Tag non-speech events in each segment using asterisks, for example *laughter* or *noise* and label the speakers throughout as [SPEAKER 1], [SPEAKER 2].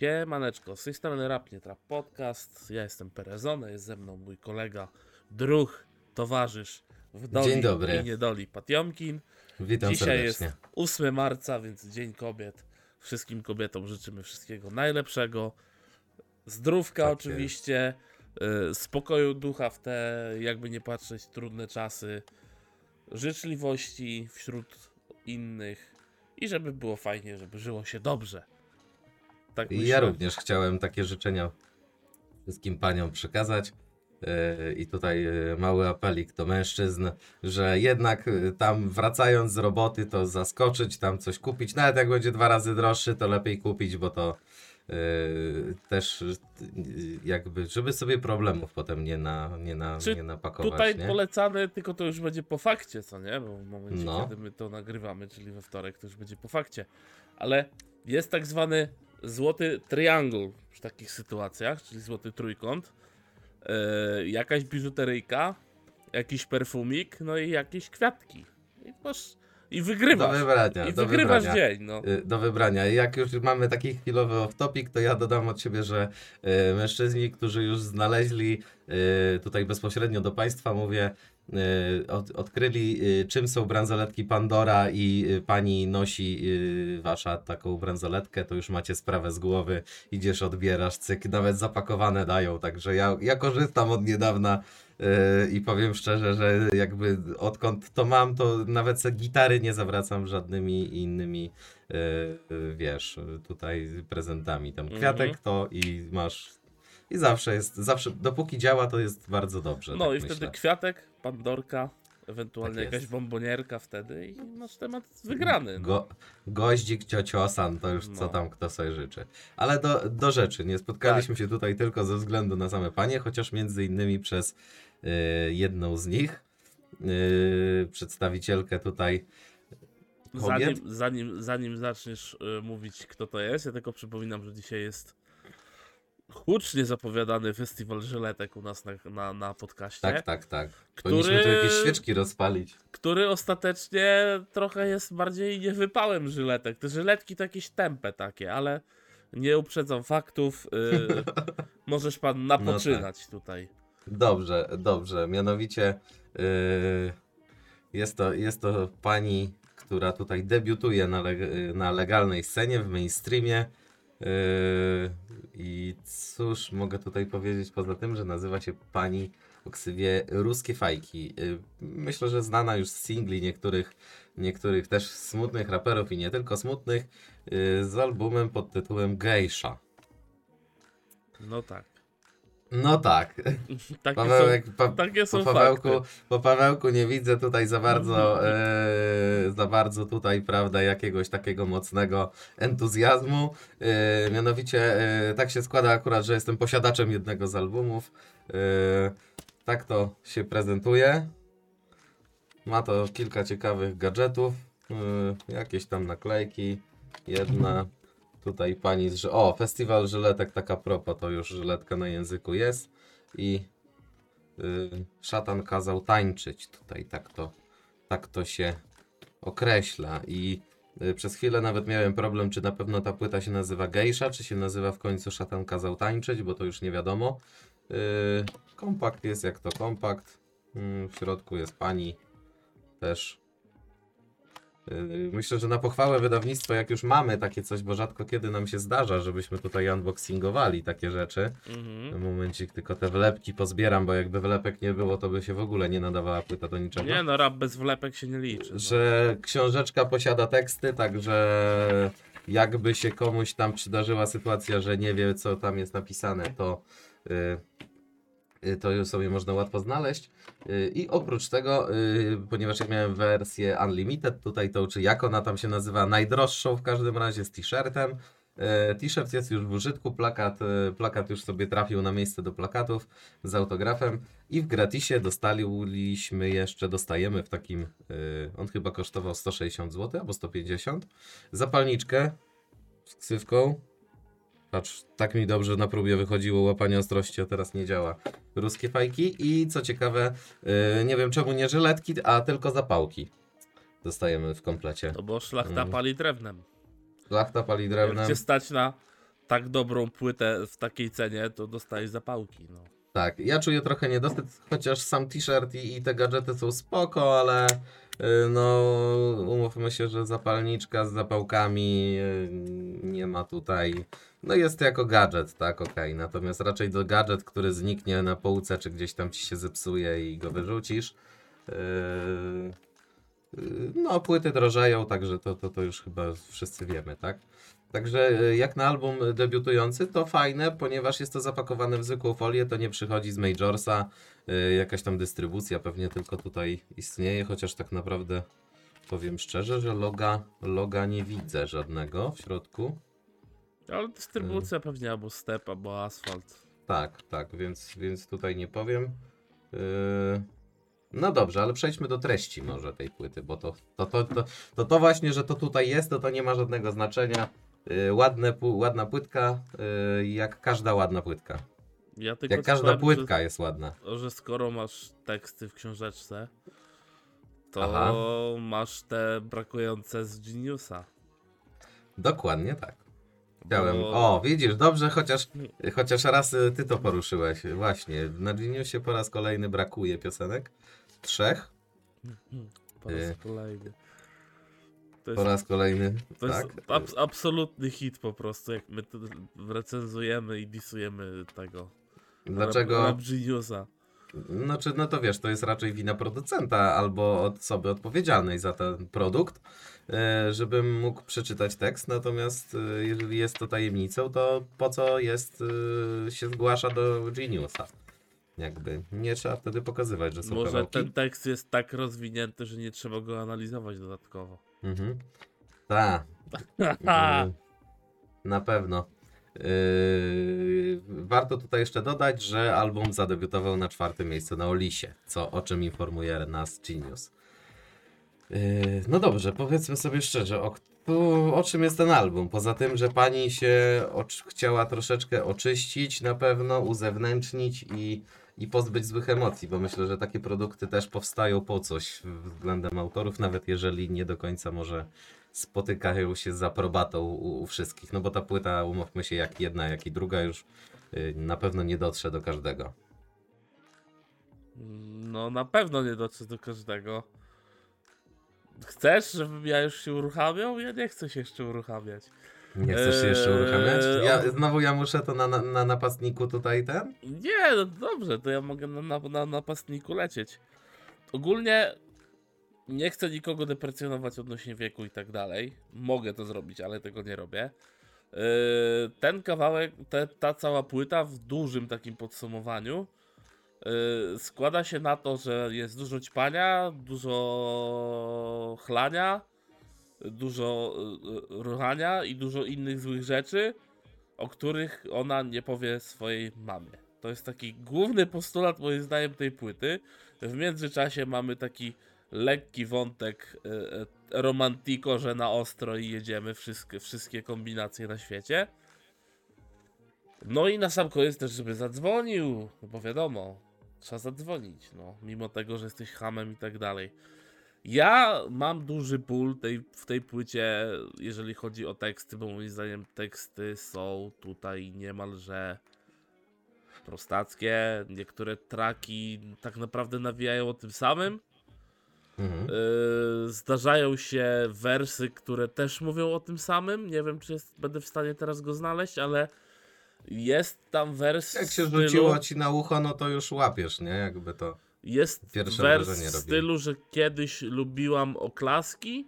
[SPEAKER 1] Siemaneczko, z tej strony Rap Nie Trap Podcast. Ja jestem Perezone, jest ze mną mój kolega, druh, towarzysz w doli
[SPEAKER 2] Dzień dobry.
[SPEAKER 1] i niedoli Patiomkin.
[SPEAKER 2] Witam
[SPEAKER 1] Dzisiaj
[SPEAKER 2] serdecznie.
[SPEAKER 1] jest 8 marca, więc Dzień Kobiet. Wszystkim kobietom życzymy wszystkiego najlepszego. Zdrówka
[SPEAKER 2] Tak
[SPEAKER 1] oczywiście, y, spokoju ducha w te, jakby nie patrzeć, trudne czasy, życzliwości wśród innych i żeby było fajnie, żeby żyło się dobrze. Tak myślę.
[SPEAKER 2] ja również chciałem takie życzenia wszystkim paniom przekazać. Yy, I tutaj yy, mały apelik do mężczyzn, że jednak yy, tam wracając z roboty, to zaskoczyć, tam coś kupić. Nawet jak będzie dwa razy droższy, to lepiej kupić, bo to yy, też yy, jakby, żeby sobie problemów potem nie, na, nie, na,
[SPEAKER 1] Czy
[SPEAKER 2] nie napakować.
[SPEAKER 1] Tutaj
[SPEAKER 2] nie?
[SPEAKER 1] polecane, tylko to już będzie po fakcie, co nie? Bo w momencie,
[SPEAKER 2] No.
[SPEAKER 1] kiedy my to nagrywamy, czyli we wtorek, to już będzie po fakcie. Ale jest tak zwany złoty triangle w takich sytuacjach, czyli złoty trójkąt. Yy, jakaś biżuteryjka, jakiś perfumik, no i jakieś kwiatki. I, masz, i
[SPEAKER 2] Do
[SPEAKER 1] wygrywasz.
[SPEAKER 2] wybrania,
[SPEAKER 1] I
[SPEAKER 2] do
[SPEAKER 1] wygrywasz
[SPEAKER 2] wybrania.
[SPEAKER 1] dzień, no.
[SPEAKER 2] y, do wybrania. Jak już mamy taki chwilowy off-topic, to ja dodam od siebie, że y, mężczyźni, którzy już znaleźli y, tutaj bezpośrednio do Państwa, mówię, od, odkryli y, czym są bransoletki Pandora i y, pani nosi y, Wasza taką bransoletkę, to już macie sprawę z głowy, idziesz, odbierasz, cyk, nawet zapakowane dają, także ja, ja korzystam od niedawna y, i powiem szczerze, że jakby odkąd to mam, to nawet gitary nie zawracam żadnymi innymi y, y, wiesz, y, tutaj prezentami. Tam
[SPEAKER 1] Mhm.
[SPEAKER 2] kwiatek to i masz. I zawsze jest, zawsze, dopóki działa, to jest bardzo dobrze.
[SPEAKER 1] No
[SPEAKER 2] tak
[SPEAKER 1] i wtedy
[SPEAKER 2] myślę.
[SPEAKER 1] kwiatek, pandorka, ewentualnie
[SPEAKER 2] Tak
[SPEAKER 1] jakaś
[SPEAKER 2] jest.
[SPEAKER 1] bombonierka wtedy i masz temat wygrany. No.
[SPEAKER 2] Go, goździk, ciociosan, to już co
[SPEAKER 1] No.
[SPEAKER 2] tam kto sobie życzy. Ale do, do rzeczy, nie spotkaliśmy
[SPEAKER 1] Tak.
[SPEAKER 2] się tutaj tylko ze względu na same panie, chociaż między innymi przez y, jedną z nich, y, przedstawicielkę tutaj kobiet.
[SPEAKER 1] Zanim, zanim, zanim zaczniesz y, mówić, kto to jest, ja tylko przypominam, że dzisiaj jest hucznie zapowiadany festiwal żyletek u nas na, na, na podcaście,
[SPEAKER 2] Tak, tak, tak.
[SPEAKER 1] Który-
[SPEAKER 2] Powinniśmy tu jakieś świeczki rozpalić.
[SPEAKER 1] który ostatecznie trochę jest bardziej niewypałem żyletek. Te żyletki to jakieś tempe takie, ale nie uprzedzam faktów. y, *laughs* możesz pan
[SPEAKER 2] No
[SPEAKER 1] napoczynać tutaj.
[SPEAKER 2] Dobrze, dobrze. Mianowicie yy, jest, to, jest to pani, która tutaj debiutuje na, leg na legalnej scenie, w mainstreamie. Yy, I cóż mogę tutaj powiedzieć poza tym, że nazywa się pani o ksywie Ruskie Fajki. Yy, myślę, że znana już z singli niektórych, niektórych też smutnych raperów i nie tylko smutnych, yy, z albumem pod tytułem Geisha.
[SPEAKER 1] No tak.
[SPEAKER 2] No tak,
[SPEAKER 1] Takie
[SPEAKER 2] Pawełek, pa,
[SPEAKER 1] są, takie są
[SPEAKER 2] po Pawełku,
[SPEAKER 1] fakty.
[SPEAKER 2] po Pawełku nie widzę tutaj za bardzo, e, za bardzo tutaj, prawda, jakiegoś takiego mocnego entuzjazmu. E, mianowicie e, tak się składa akurat, że jestem posiadaczem jednego z albumów. E, tak to się prezentuje. Ma to kilka ciekawych gadżetów, e, jakieś tam naklejki, jedna. Tutaj pani. Ży- O, festiwal żyletek, taka propa, to już żyletka na języku jest. I y, szatan kazał tańczyć. Tutaj tak to, tak to się określa. I y, przez chwilę nawet miałem problem, czy na pewno ta płyta się nazywa Geisha, czy się nazywa w końcu szatan kazał tańczyć, bo to już nie wiadomo. Y, kompakt jest jak to kompakt. Mm, w środku jest pani też. Y, Myślę, że na pochwałę wydawnictwa, jak już mamy takie coś, bo rzadko kiedy nam się zdarza, żebyśmy tutaj unboxingowali takie rzeczy.
[SPEAKER 1] Mhm.
[SPEAKER 2] Momencik, tylko te wlepki pozbieram, bo jakby wlepek nie było, to by się w ogóle nie nadawała płyta do niczego.
[SPEAKER 1] Nie no, rap bez wlepek się nie liczy. No.
[SPEAKER 2] Że książeczka posiada teksty, także jakby się komuś tam przydarzyła sytuacja, że nie wie, co tam jest napisane, to, y, y, to już sobie można łatwo znaleźć. Y, I oprócz tego, y, ponieważ ja miałem wersję Unlimited, tutaj to, czy jak ona tam się nazywa, najdroższą w każdym razie z t-shirtem. T-shirt jest już w użytku, plakat, plakat już sobie trafił na miejsce do plakatów z autografem i w gratisie dostaliśmy jeszcze, dostajemy w takim, on chyba kosztował 160 zł albo 150, zapalniczkę z ksywką. Patrz, tak mi dobrze na próbie wychodziło łapanie ostrości, a teraz nie działa. Ruskie fajki i co ciekawe, e, nie wiem czemu nie żyletki, a tylko zapałki. Dostajemy w komplecie.
[SPEAKER 1] To bo szlachta
[SPEAKER 2] Mm.
[SPEAKER 1] pali drewnem.
[SPEAKER 2] Szlachta pali
[SPEAKER 1] Jak
[SPEAKER 2] drewnem.
[SPEAKER 1] cię stać na tak dobrą płytę w takiej cenie, to dostajesz zapałki. No.
[SPEAKER 2] Tak, ja czuję trochę niedosyt, chociaż sam t-shirt i, i te gadżety są spoko, ale y, no umówmy się, że zapalniczka z zapałkami y, nie ma tutaj. No jest jako gadżet, tak, okej. Natomiast raczej do gadżet, który zniknie na półce, czy gdzieś tam ci się zepsuje i go wyrzucisz. y, y, No, płyty drożeją, także to, to, to już chyba wszyscy wiemy, tak? Także y, jak na album debiutujący to fajne, ponieważ jest to zapakowane w zwykłą folię, to nie przychodzi z Majorsa, jakaś tam dystrybucja pewnie tylko tutaj istnieje, chociaż tak naprawdę powiem szczerze, że loga, loga nie widzę żadnego w środku.
[SPEAKER 1] Ale dystrybucja pewnie albo step, albo asfalt.
[SPEAKER 2] Tak, tak, więc, więc tutaj nie powiem. Yy, No dobrze, ale przejdźmy do treści może tej płyty, bo to to, to, to, to, to właśnie, że to tutaj jest, to to nie ma żadnego znaczenia. Yy, Ładne, ładna płytka, yy, jak każda ładna płytka.
[SPEAKER 1] Ja
[SPEAKER 2] Jak każda
[SPEAKER 1] powiem,
[SPEAKER 2] płytka jest ładna.
[SPEAKER 1] Że, że skoro masz teksty w książeczce, to
[SPEAKER 2] Aha.
[SPEAKER 1] masz te brakujące z Geniusa.
[SPEAKER 2] Dokładnie tak. Chciałem.
[SPEAKER 1] Bo-
[SPEAKER 2] O, widzisz, dobrze, chociaż, chociaż raz y, ty to poruszyłeś. Właśnie, na Geniusie po raz kolejny brakuje piosenek. Trzech.
[SPEAKER 1] Po raz
[SPEAKER 2] Y.
[SPEAKER 1] kolejny. To
[SPEAKER 2] Po
[SPEAKER 1] jest,
[SPEAKER 2] raz kolejny.
[SPEAKER 1] to jest
[SPEAKER 2] tak.
[SPEAKER 1] abs absolutny hit po prostu, jak my recenzujemy i disujemy tego.
[SPEAKER 2] Dlaczego?
[SPEAKER 1] Rap, rap Geniusa.
[SPEAKER 2] Znaczy, no to wiesz, to jest raczej wina producenta albo osoby odpowiedzialnej za ten produkt, e, żebym mógł przeczytać tekst. Natomiast e, jeżeli jest to tajemnicą, to po co jest, e, się zgłasza do Geniusa? Jakby nie trzeba wtedy pokazywać, że są
[SPEAKER 1] Może
[SPEAKER 2] kawałki.
[SPEAKER 1] ten tekst jest tak rozwinięty, że nie trzeba go analizować dodatkowo.
[SPEAKER 2] Mhm. Tak. *laughs* Na pewno. Yy, warto tutaj jeszcze dodać, że album zadebiutował na czwartym miejscu na Olisie, co o czym informuje nas Genius. Yy, no dobrze, powiedzmy sobie szczerze, o, o czym jest ten album? Poza tym, że pani się chciała troszeczkę oczyścić, na pewno uzewnętrznić i, i pozbyć złych emocji, bo myślę, że takie produkty też powstają po coś względem autorów, nawet jeżeli nie do końca może spotykają się z aprobatą u, u wszystkich. No bo ta płyta, umówmy się, jak jedna, jak i druga już y, na pewno nie dotrze do każdego.
[SPEAKER 1] No na pewno nie dotrze do każdego. Chcesz, żebym ja już się uruchamiał? Ja nie chcę się jeszcze uruchamiać.
[SPEAKER 2] Nie chcesz się jeszcze
[SPEAKER 1] Eee,
[SPEAKER 2] uruchamiać? Ja, znowu ja muszę to na, na, na napastniku tutaj ten?
[SPEAKER 1] Nie, no dobrze, to ja mogę na, na, na napastniku lecieć. Ogólnie nie chcę nikogo deprecjonować odnośnie wieku i tak dalej. Mogę to zrobić, ale tego nie robię. Yy, ten kawałek, te, ta cała płyta w dużym takim podsumowaniu yy, składa się na to, że jest dużo ćpania, dużo chlania, dużo yy, ruchania i dużo innych złych rzeczy, o których ona nie powie swojej mamie. To jest taki główny postulat moim zdaniem tej płyty. W międzyczasie mamy taki lekki wątek e, e, romantiko, że na ostro i jedziemy wszystkie, wszystkie kombinacje na świecie. No i na sam koniec też, żeby zadzwonił, no bo wiadomo, trzeba zadzwonić, no, mimo tego, że jesteś hamem i tak dalej. Ja mam duży ból tej, w tej płycie, jeżeli chodzi o teksty, bo moim zdaniem teksty są tutaj niemalże prostackie. Niektóre traki tak naprawdę nawijają o tym samym.
[SPEAKER 2] Mhm.
[SPEAKER 1] Yy, zdarzają się wersy, które też mówią o tym samym. Nie wiem, czy jest, będę w stanie teraz go znaleźć, ale jest tam wers
[SPEAKER 2] Jak się
[SPEAKER 1] stylu,
[SPEAKER 2] rzuciło ci na ucho, no to już łapiesz, nie? Jakby to...
[SPEAKER 1] jest
[SPEAKER 2] pierwsze
[SPEAKER 1] wers w stylu, że kiedyś lubiłam oklaski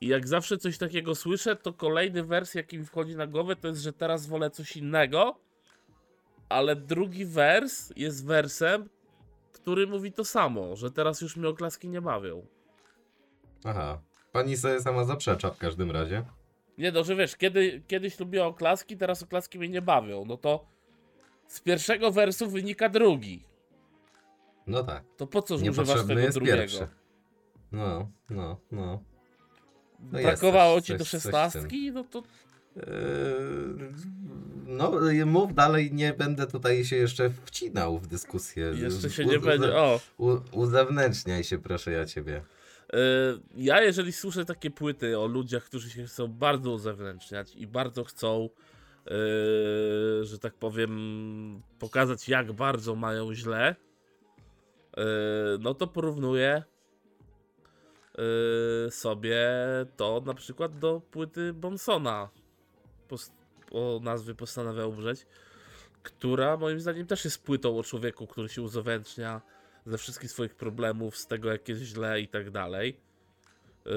[SPEAKER 1] i jak zawsze coś takiego słyszę, to kolejny wers, jaki mi wchodzi na głowę, to jest, że teraz wolę coś innego, ale drugi wers jest wersem, który mówi to samo, że teraz już mnie oklaski nie bawią.
[SPEAKER 2] Aha. Pani sobie sama zaprzecza w każdym razie.
[SPEAKER 1] Nie no, że wiesz, kiedy, kiedyś lubiła oklaski, teraz oklaski mnie nie bawią. No to z pierwszego wersu wynika drugi.
[SPEAKER 2] No tak.
[SPEAKER 1] To po co używasz tego
[SPEAKER 2] jest
[SPEAKER 1] drugiego?
[SPEAKER 2] pierwszy. No, no, no. No
[SPEAKER 1] Brakowało ci do
[SPEAKER 2] coś- tym.
[SPEAKER 1] szesnastki? No to
[SPEAKER 2] No, mów dalej, nie będę tutaj się jeszcze wcinał w dyskusję.
[SPEAKER 1] jeszcze się nie
[SPEAKER 2] u-
[SPEAKER 1] będzie. O,
[SPEAKER 2] U, uzewnętrzniaj się, proszę ja ciebie.
[SPEAKER 1] ja jeżeli słyszę takie płyty o ludziach, którzy się chcą bardzo uzewnętrzniać i bardzo chcą, yy, że tak powiem, pokazać jak bardzo mają źle, yy, no to porównuję yy, sobie to na przykład do płyty Bonsona pos- o nazwie postanawiał umrzeć, która moim zdaniem też jest płytą o człowieku, który się uzewnętrznia ze wszystkich swoich problemów, z tego jak jest źle i tak dalej. Yy,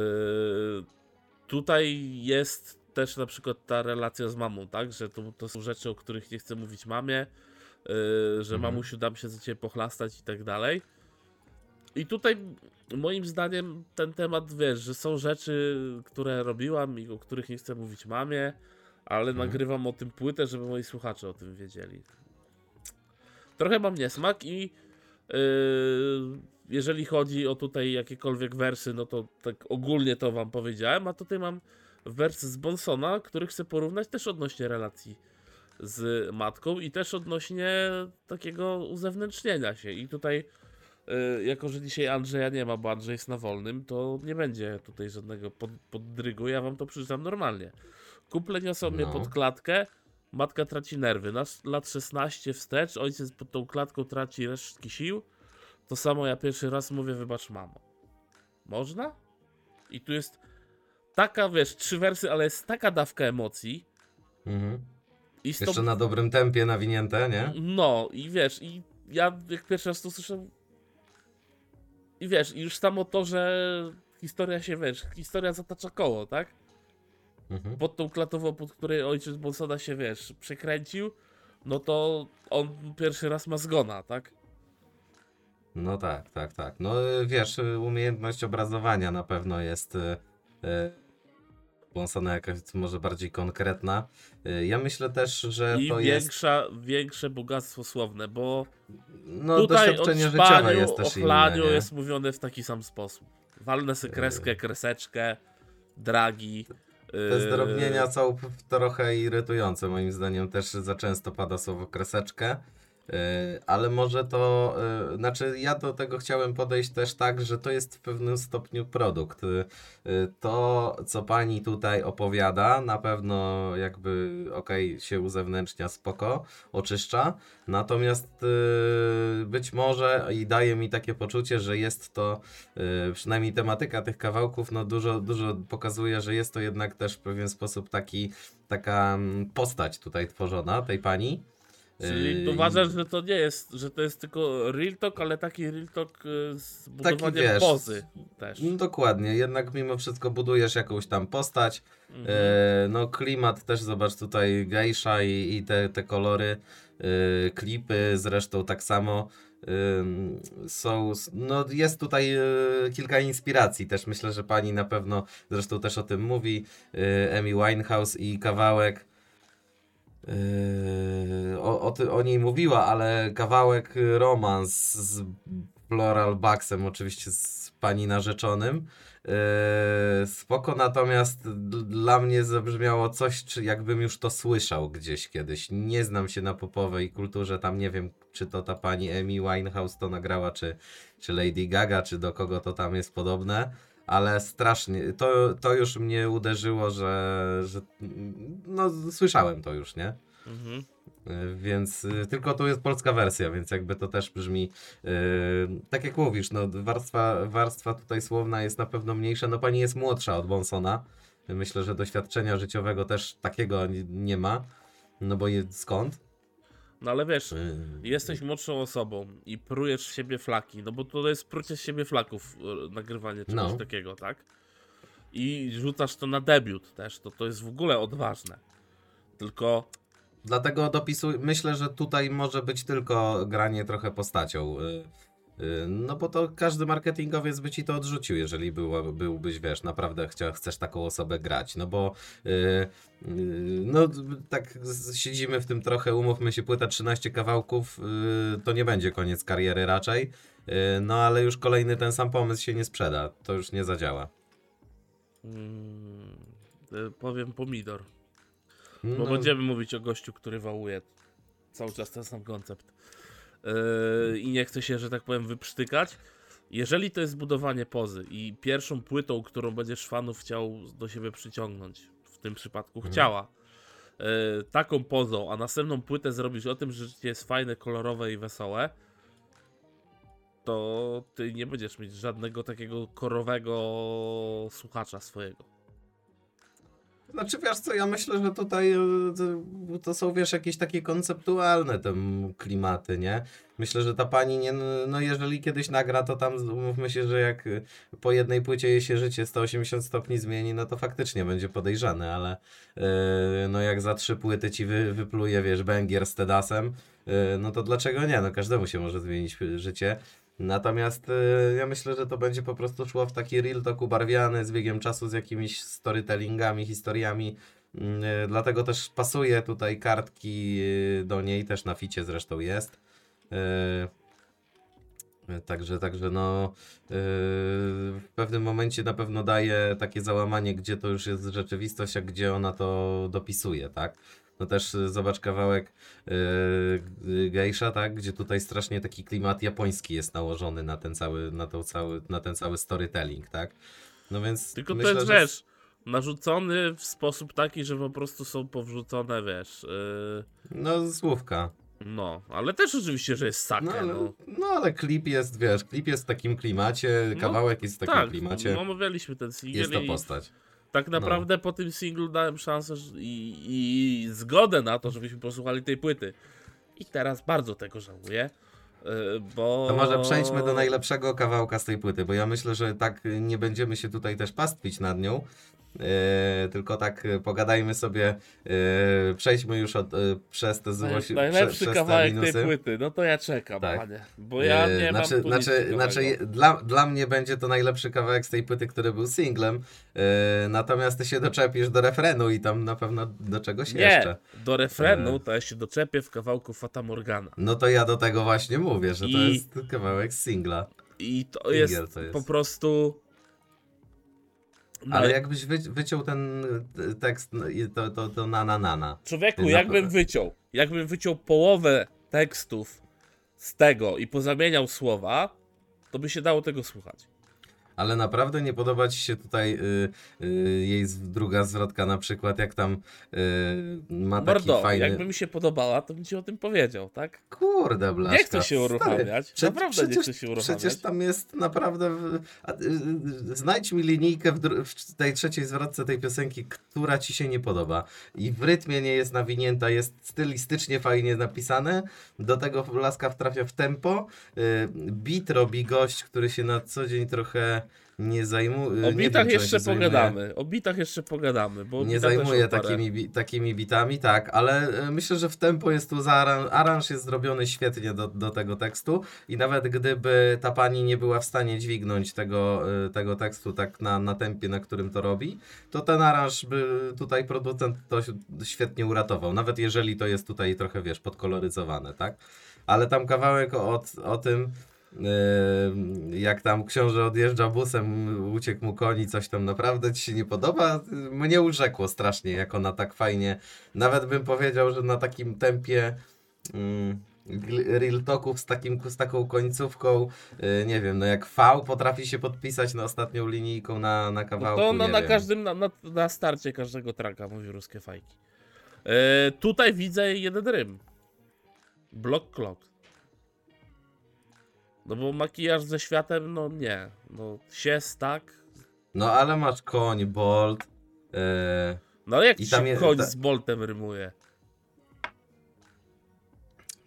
[SPEAKER 1] tutaj jest też na przykład ta relacja z mamą, tak? Że to, to są rzeczy, o których nie chcę mówić mamie, yy, że
[SPEAKER 2] Mhm.
[SPEAKER 1] mamusiu dam się za ciebie pochlastać i tak dalej. I tutaj moim zdaniem ten temat, wiesz, że są rzeczy, które robiłam i o których nie chcę mówić mamie, ale
[SPEAKER 2] Mhm.
[SPEAKER 1] nagrywam o tym płytę, żeby moi słuchacze o tym wiedzieli. Trochę mam niesmak i yy, jeżeli chodzi o tutaj jakiekolwiek wersy, no to tak ogólnie to wam powiedziałem, a tutaj mam wers z Bonsona, który chcę porównać też odnośnie relacji z matką i też odnośnie takiego uzewnętrznienia się. I tutaj, yy, jako że dzisiaj Andrzeja nie ma, bo Andrzej jest na wolnym, to nie będzie tutaj żadnego pod, poddrygu, ja wam to przeczytam normalnie. Kuple niosą mnie
[SPEAKER 2] No.
[SPEAKER 1] pod klatkę, matka traci nerwy. Na lat 16 wstecz, ojciec pod tą klatką traci resztki sił. To samo ja pierwszy raz mówię, wybacz mamo. Można? I tu jest taka, wiesz, trzy wersy, ale jest taka dawka emocji.
[SPEAKER 2] Mhm.
[SPEAKER 1] I z
[SPEAKER 2] Jeszcze na dobrym tempie nawinięte, nie?
[SPEAKER 1] No, i wiesz, i ja jak pierwszy raz to słyszę. I wiesz, i już samo to, że historia się, wiesz, historia zatacza koło, tak?
[SPEAKER 2] Mhm.
[SPEAKER 1] Pod tą klatową, pod której ojciec Bolsona się, wiesz, przekręcił, no to on pierwszy raz ma zgona, tak?
[SPEAKER 2] No tak, tak, tak. No y, wiesz, y, umiejętność obrazowania na pewno jest y, Bonsona jakaś może bardziej konkretna. Ja myślę też, że
[SPEAKER 1] I
[SPEAKER 2] to jest
[SPEAKER 1] większa, większe bogactwo słowne, bo
[SPEAKER 2] no,
[SPEAKER 1] tutaj
[SPEAKER 2] doświadczenie życiowe
[SPEAKER 1] szpaniu,
[SPEAKER 2] jest też inne, nie?
[SPEAKER 1] jest mówione w taki sam sposób. Walnę sobie kreskę, kreseczkę, dragi.
[SPEAKER 2] Te
[SPEAKER 1] yy,
[SPEAKER 2] zdrobnienia są trochę irytujące, moim zdaniem też za często pada słowo kreseczkę. Yy, ale może to, yy, znaczy ja do tego chciałem podejść też tak, że to jest w pewnym stopniu produkt. Yy, to, co pani tutaj opowiada, na pewno jakby okej, się uzewnętrznia spoko, oczyszcza, natomiast być może i daje mi takie poczucie, że jest to przynajmniej tematyka tych kawałków, no dużo, dużo pokazuje, że jest to jednak też w pewien sposób taki, taka mm, postać tutaj tworzona, tej pani.
[SPEAKER 1] Czyli
[SPEAKER 2] Yy,
[SPEAKER 1] uważasz, że to nie jest, że to jest tylko real talk, ale taki real talk yy, z budowaniem
[SPEAKER 2] wiesz,
[SPEAKER 1] pozy też.
[SPEAKER 2] No dokładnie, jednak mimo wszystko budujesz jakąś tam postać.
[SPEAKER 1] Mhm.
[SPEAKER 2] E, no klimat też zobacz tutaj gejsza i, i te, te kolory, e, klipy zresztą tak samo. Są, no jest tutaj kilka inspiracji też, myślę, że pani na pewno zresztą też o tym mówi, Amy Winehouse i kawałek e, o, o, ty, o niej mówiła, ale kawałek romans z Floral Baxem, oczywiście z pani narzeczonym, Eee, spoko, natomiast dla mnie zabrzmiało coś, czy jakbym już to słyszał gdzieś kiedyś. Nie znam się na popowej kulturze, tam nie wiem, czy to ta pani Amy Winehouse to nagrała, czy, czy Lady Gaga, czy do kogo to tam jest podobne, ale strasznie, to, to już mnie uderzyło, że, że no słyszałem to już, nie?
[SPEAKER 1] Mhm.
[SPEAKER 2] Y, Więc y, tylko tu jest polska wersja, więc jakby to też brzmi y, tak jak mówisz, no warstwa, warstwa tutaj słowna jest na pewno mniejsza. No pani jest młodsza od Bonsona. Myślę, że doświadczenia życiowego też takiego nie- nie ma. No bo je, skąd?
[SPEAKER 1] No ale wiesz,
[SPEAKER 2] Y,
[SPEAKER 1] jesteś młodszą osobą i prujesz w siebie flaki, no bo to jest prucie z siebie flaków, e, nagrywanie czegoś
[SPEAKER 2] No.
[SPEAKER 1] takiego, tak? I rzucasz to na debiut też, to, to jest w ogóle odważne. Tylko
[SPEAKER 2] Dlatego dopisuj, myślę, że tutaj może być tylko granie trochę postacią. Y, No bo to każdy marketingowiec by ci to odrzucił, jeżeli byłbyś, wiesz, naprawdę chcia, chcesz taką osobę grać. No bo y, y, no tak siedzimy w tym trochę, umówmy się, płyta 13 kawałków, y, to nie będzie koniec kariery raczej. Y, No ale już kolejny ten sam pomysł się nie sprzeda, to już nie zadziała.
[SPEAKER 1] mm, e, powiem pomidor. Bo
[SPEAKER 2] No,
[SPEAKER 1] będziemy mówić o gościu, który wałuje cały czas ten sam koncept. Yy, I nie chce się, że tak powiem, wyprztykać. jeżeli to jest budowanie pozy i pierwszą płytą, którą będziesz fanów chciał do siebie przyciągnąć, w tym przypadku
[SPEAKER 2] Mhm.
[SPEAKER 1] chciała, e, taką pozą, a następną płytę zrobisz o tym, że życie jest fajne, kolorowe i wesołe, to ty nie będziesz mieć żadnego takiego korowego słuchacza swojego.
[SPEAKER 2] Znaczy wiesz co, ja myślę, że tutaj e, to- są wiesz jakieś takie konceptualne te m, klimaty, nie? Myślę, że ta pani nie, no jeżeli kiedyś nagra, to tam mówmy się, że jak y, po jednej płycie jej się życie 180 stopni zmieni, no to faktycznie będzie podejrzane, ale e, no jak za trzy płyty ci wy, wypluje, wiesz, Bęgier z Tedasem, e, no to dlaczego nie? No każdemu się może zmienić życie. Natomiast y, ja myślę, że to będzie po prostu szło w taki real talk ubarwiany z biegiem czasu, z jakimiś storytellingami, historiami. Mm, y, Dlatego też pasuje tutaj kartki y, do niej, też na ficie zresztą jest. Y, Także, także no y, w pewnym momencie na pewno daje takie załamanie, gdzie to już jest rzeczywistość, a gdzie ona to dopisuje, tak? No też y, zobacz kawałek yy, Geisha, tak? Gdzie tutaj strasznie taki klimat japoński jest nałożony na ten cały, na, tą cały, na ten cały storytelling, tak? No więc
[SPEAKER 1] Tylko
[SPEAKER 2] myślę,
[SPEAKER 1] to jest,
[SPEAKER 2] że...
[SPEAKER 1] wiesz, narzucony w sposób taki, że po prostu są powrzucone, wiesz, yy,
[SPEAKER 2] No słówka.
[SPEAKER 1] no, ale też oczywiście, że jest sakę,
[SPEAKER 2] No
[SPEAKER 1] no.
[SPEAKER 2] ale, no ale klip jest, wiesz, klip jest w takim klimacie,
[SPEAKER 1] No,
[SPEAKER 2] kawałek jest w takim
[SPEAKER 1] tak,
[SPEAKER 2] klimacie.
[SPEAKER 1] no, omawialiśmy ten singiel
[SPEAKER 2] jest to
[SPEAKER 1] i
[SPEAKER 2] postać.
[SPEAKER 1] Tak naprawdę po tym singlu dałem szansę i, i zgodę na to, żebyśmy posłuchali tej płyty. I teraz bardzo tego żałuję, yy, bo...
[SPEAKER 2] To może przejdźmy do najlepszego kawałka z tej płyty, bo ja myślę, że tak nie będziemy się tutaj też pastwić nad nią. E, tylko tak y, pogadajmy sobie, e, przejdźmy już od, e, przez te złości,
[SPEAKER 1] najlepszy
[SPEAKER 2] prze,
[SPEAKER 1] kawałek tej płyty, no to ja czekam,
[SPEAKER 2] Tak.
[SPEAKER 1] panie, bo ja
[SPEAKER 2] E,
[SPEAKER 1] nie
[SPEAKER 2] znaczy,
[SPEAKER 1] mam
[SPEAKER 2] znaczy,
[SPEAKER 1] ciekawego.
[SPEAKER 2] znaczy dla, dla mnie będzie to najlepszy kawałek z tej płyty, który był singlem, e, natomiast ty się doczepisz do refrenu i tam na pewno do czegoś
[SPEAKER 1] Nie,
[SPEAKER 2] jeszcze.
[SPEAKER 1] do refrenu
[SPEAKER 2] E.
[SPEAKER 1] to ja się doczepię w kawałku Fata Morgana.
[SPEAKER 2] No to ja do tego właśnie mówię, że to
[SPEAKER 1] I-
[SPEAKER 2] jest kawałek z singla.
[SPEAKER 1] I to jest,
[SPEAKER 2] to jest.
[SPEAKER 1] po prostu...
[SPEAKER 2] Ale
[SPEAKER 1] Naj-
[SPEAKER 2] jakbyś wy, wyciął ten e, tekst, no to, to, to na na na na.
[SPEAKER 1] Człowieku,
[SPEAKER 2] Na-
[SPEAKER 1] jakbym wyciął, jakbym wyciął połowę tekstów z tego i pozamieniał słowa, to by się dało tego słuchać.
[SPEAKER 2] Ale naprawdę nie podoba ci się tutaj y, y, jej druga zwrotka na przykład, jak tam y, ma taki
[SPEAKER 1] Mordo,
[SPEAKER 2] fajny...
[SPEAKER 1] jakby mi się podobała, to bym ci o tym powiedział, tak?
[SPEAKER 2] Kurde, blaszka.
[SPEAKER 1] Nie chcę się uruchamiać,
[SPEAKER 2] Stary,
[SPEAKER 1] naprawdę nie
[SPEAKER 2] przecież,
[SPEAKER 1] chcę się uruchamiać.
[SPEAKER 2] Przecież tam jest naprawdę... znajdź mi linijkę w, w tej trzeciej zwrotce tej piosenki, która ci się nie podoba. I w rytmie nie jest nawinięta, jest stylistycznie fajnie napisane. Do tego laska wtrafia w tempo. Beat robi gość, który się na co dzień trochę nie zajmuje.
[SPEAKER 1] O
[SPEAKER 2] nie
[SPEAKER 1] bitach
[SPEAKER 2] wiem,
[SPEAKER 1] jeszcze
[SPEAKER 2] się zajmuje-
[SPEAKER 1] pogadamy, o bitach jeszcze pogadamy, bo
[SPEAKER 2] nie
[SPEAKER 1] parę.
[SPEAKER 2] takimi, bi- takimi bitami, tak, ale e, myślę, że w tempo jest tu zaaran- aranż jest zrobiony świetnie do, do tego tekstu i nawet gdyby ta pani nie była w stanie dźwignąć tego, e, tego tekstu tak na, na tempie, na którym to robi, to ten aranż by tutaj producent to świetnie uratował, nawet jeżeli to jest tutaj trochę, wiesz, podkoloryzowane, tak? Ale tam kawałek o, o tym, jak tam książę odjeżdża busem, uciekł mu koni, coś tam naprawdę ci się nie podoba? Mnie urzekło strasznie, jak ona tak fajnie, nawet bym powiedział, że na takim tempie mm, real talków z, takim, z taką końcówką, yy, nie wiem, no jak V potrafi się podpisać na ostatnią linijką na, na
[SPEAKER 1] No
[SPEAKER 2] kawałku,
[SPEAKER 1] to no,
[SPEAKER 2] nie
[SPEAKER 1] na
[SPEAKER 2] wiem.
[SPEAKER 1] każdym, na, na, na starcie każdego traka mówi ruskie fajki. E, tutaj widzę jeden rym. Block clock. No bo makijaż ze światem, no nie. No sies tak.
[SPEAKER 2] No ale masz koń, bolt, yy,
[SPEAKER 1] No ale jak
[SPEAKER 2] I
[SPEAKER 1] ci
[SPEAKER 2] tam
[SPEAKER 1] się
[SPEAKER 2] je-
[SPEAKER 1] koń
[SPEAKER 2] ta-
[SPEAKER 1] z boltem rymuje?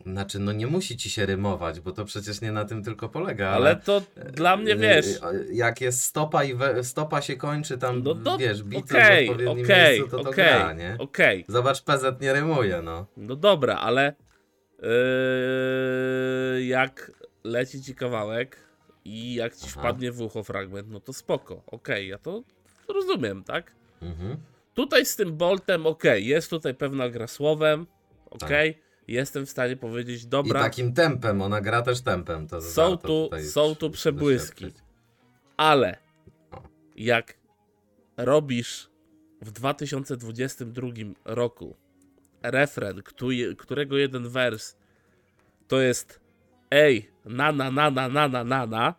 [SPEAKER 2] znaczy no nie musi ci się rymować, bo to przecież nie na tym tylko polega,
[SPEAKER 1] Ale to dla mnie,
[SPEAKER 2] Yy,
[SPEAKER 1] wiesz...
[SPEAKER 2] Jak jest stopa i we, stopa się kończy tam,
[SPEAKER 1] No to
[SPEAKER 2] wiesz, bit
[SPEAKER 1] okej,
[SPEAKER 2] w odpowiednim
[SPEAKER 1] okej,
[SPEAKER 2] miejscu, to to
[SPEAKER 1] okej,
[SPEAKER 2] gra, nie?
[SPEAKER 1] okej.
[SPEAKER 2] Zobacz, PZ nie rymuje, no.
[SPEAKER 1] No dobra, ale yy, jak leci ci kawałek i jak ci
[SPEAKER 2] Aha.
[SPEAKER 1] wpadnie w ucho fragment, no to spoko, okej, ja to rozumiem, tak?
[SPEAKER 2] Mhm.
[SPEAKER 1] Tutaj z tym boltem, okej, jest tutaj pewna gra słowem, okej, jestem w stanie powiedzieć,
[SPEAKER 2] I
[SPEAKER 1] dobra,
[SPEAKER 2] takim tempem, ona gra też tempem. To
[SPEAKER 1] Są tu- są tu
[SPEAKER 2] doświadczyć.
[SPEAKER 1] przebłyski. ale jak robisz w 2022 roku refren, któ- którego jeden wers to jest ej, na na na na na na na na,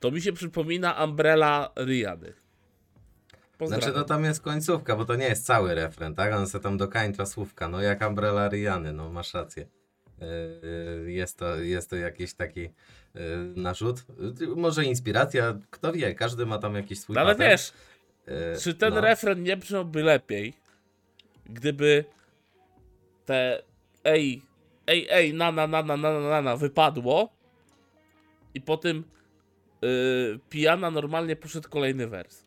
[SPEAKER 1] to mi się przypomina Umbrella Riady. Pozdrawiam.
[SPEAKER 2] Znaczy to tam jest końcówka, bo to nie jest cały refren, tak? On se tam dokańcza słówka, no jak Umbrella Riany, no masz rację. Yy, Jest to, jest to jakiś taki yy, narzut. Yy, Może inspiracja, kto wie, każdy ma tam jakiś swój
[SPEAKER 1] No ale
[SPEAKER 2] patent.
[SPEAKER 1] wiesz, czy ten
[SPEAKER 2] no.
[SPEAKER 1] refren nie brzmiałby lepiej, gdyby te ej, ej, ej, na, na, na, na, na, na, na, wypadło. I po tym yy, pijana normalnie poszedł kolejny wers.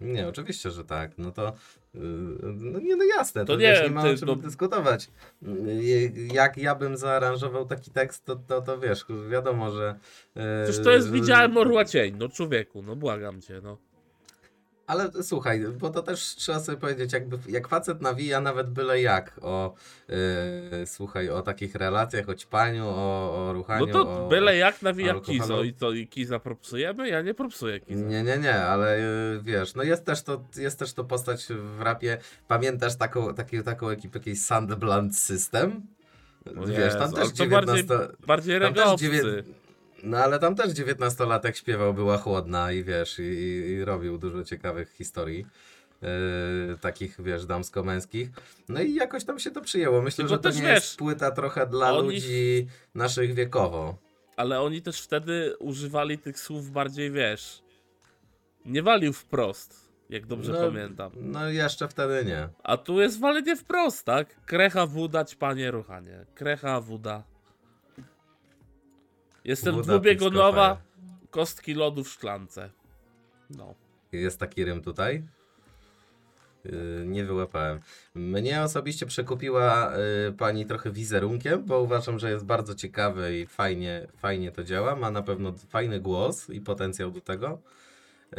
[SPEAKER 2] Nie, oczywiście, że tak. No to y, no nie, no jasne, to,
[SPEAKER 1] to nie,
[SPEAKER 2] nie ma
[SPEAKER 1] ty,
[SPEAKER 2] o czym
[SPEAKER 1] to...
[SPEAKER 2] dyskutować. Y, jak ja bym zaaranżował taki tekst, to, to, to wiesz, wiadomo, że... Y,
[SPEAKER 1] Przecież to jest, widziałem orła cień, no człowieku, no błagam cię, no.
[SPEAKER 2] Ale słuchaj, bo to też trzeba sobie powiedzieć, jakby jak facet nawija nawet byle jak o yy, słuchaj, o takich relacjach, o ćpaniu, o, o
[SPEAKER 1] No
[SPEAKER 2] ruchaniu.
[SPEAKER 1] to
[SPEAKER 2] o,
[SPEAKER 1] byle jak nawija. Kizo i to i Kiza propsujemy? Ja nie propsuję Kiza.
[SPEAKER 2] Nie, nie, nie, ale yy, wiesz, no jest też to, jest też to postać w rapie. Pamiętasz taką, taki, taką ekipę, jakiś Sandbland System?
[SPEAKER 1] O
[SPEAKER 2] Wiesz, tam też
[SPEAKER 1] to bardziej-
[SPEAKER 2] 19...
[SPEAKER 1] Bardziej regowcy.
[SPEAKER 2] No ale tam też 19-latek śpiewał, była chłodna i wiesz, i, i, robił dużo ciekawych historii. Yy, takich, wiesz, damsko-męskich. No i jakoś tam się to przyjęło. Myślę,
[SPEAKER 1] Tylko
[SPEAKER 2] że to nie
[SPEAKER 1] wiesz,
[SPEAKER 2] jest płyta trochę dla
[SPEAKER 1] oni-
[SPEAKER 2] ludzi naszych wiekowo.
[SPEAKER 1] Ale oni też wtedy używali tych słów bardziej, wiesz, nie walił wprost, jak dobrze
[SPEAKER 2] No,
[SPEAKER 1] pamiętam.
[SPEAKER 2] No jeszcze wtedy nie.
[SPEAKER 1] A tu jest walenie wprost, tak? Krecha wuda, ćpanie, ruchanie. Krecha wuda. Jestem dwubiegunowa, kostki lodu w szklance. No.
[SPEAKER 2] Jest taki rym tutaj. Yy, nie wyłapałem. Mnie osobiście przekupiła yy, pani trochę wizerunkiem, bo uważam, że jest bardzo ciekawy i fajnie, fajnie to działa. Ma na pewno fajny głos i potencjał do tego. Yy,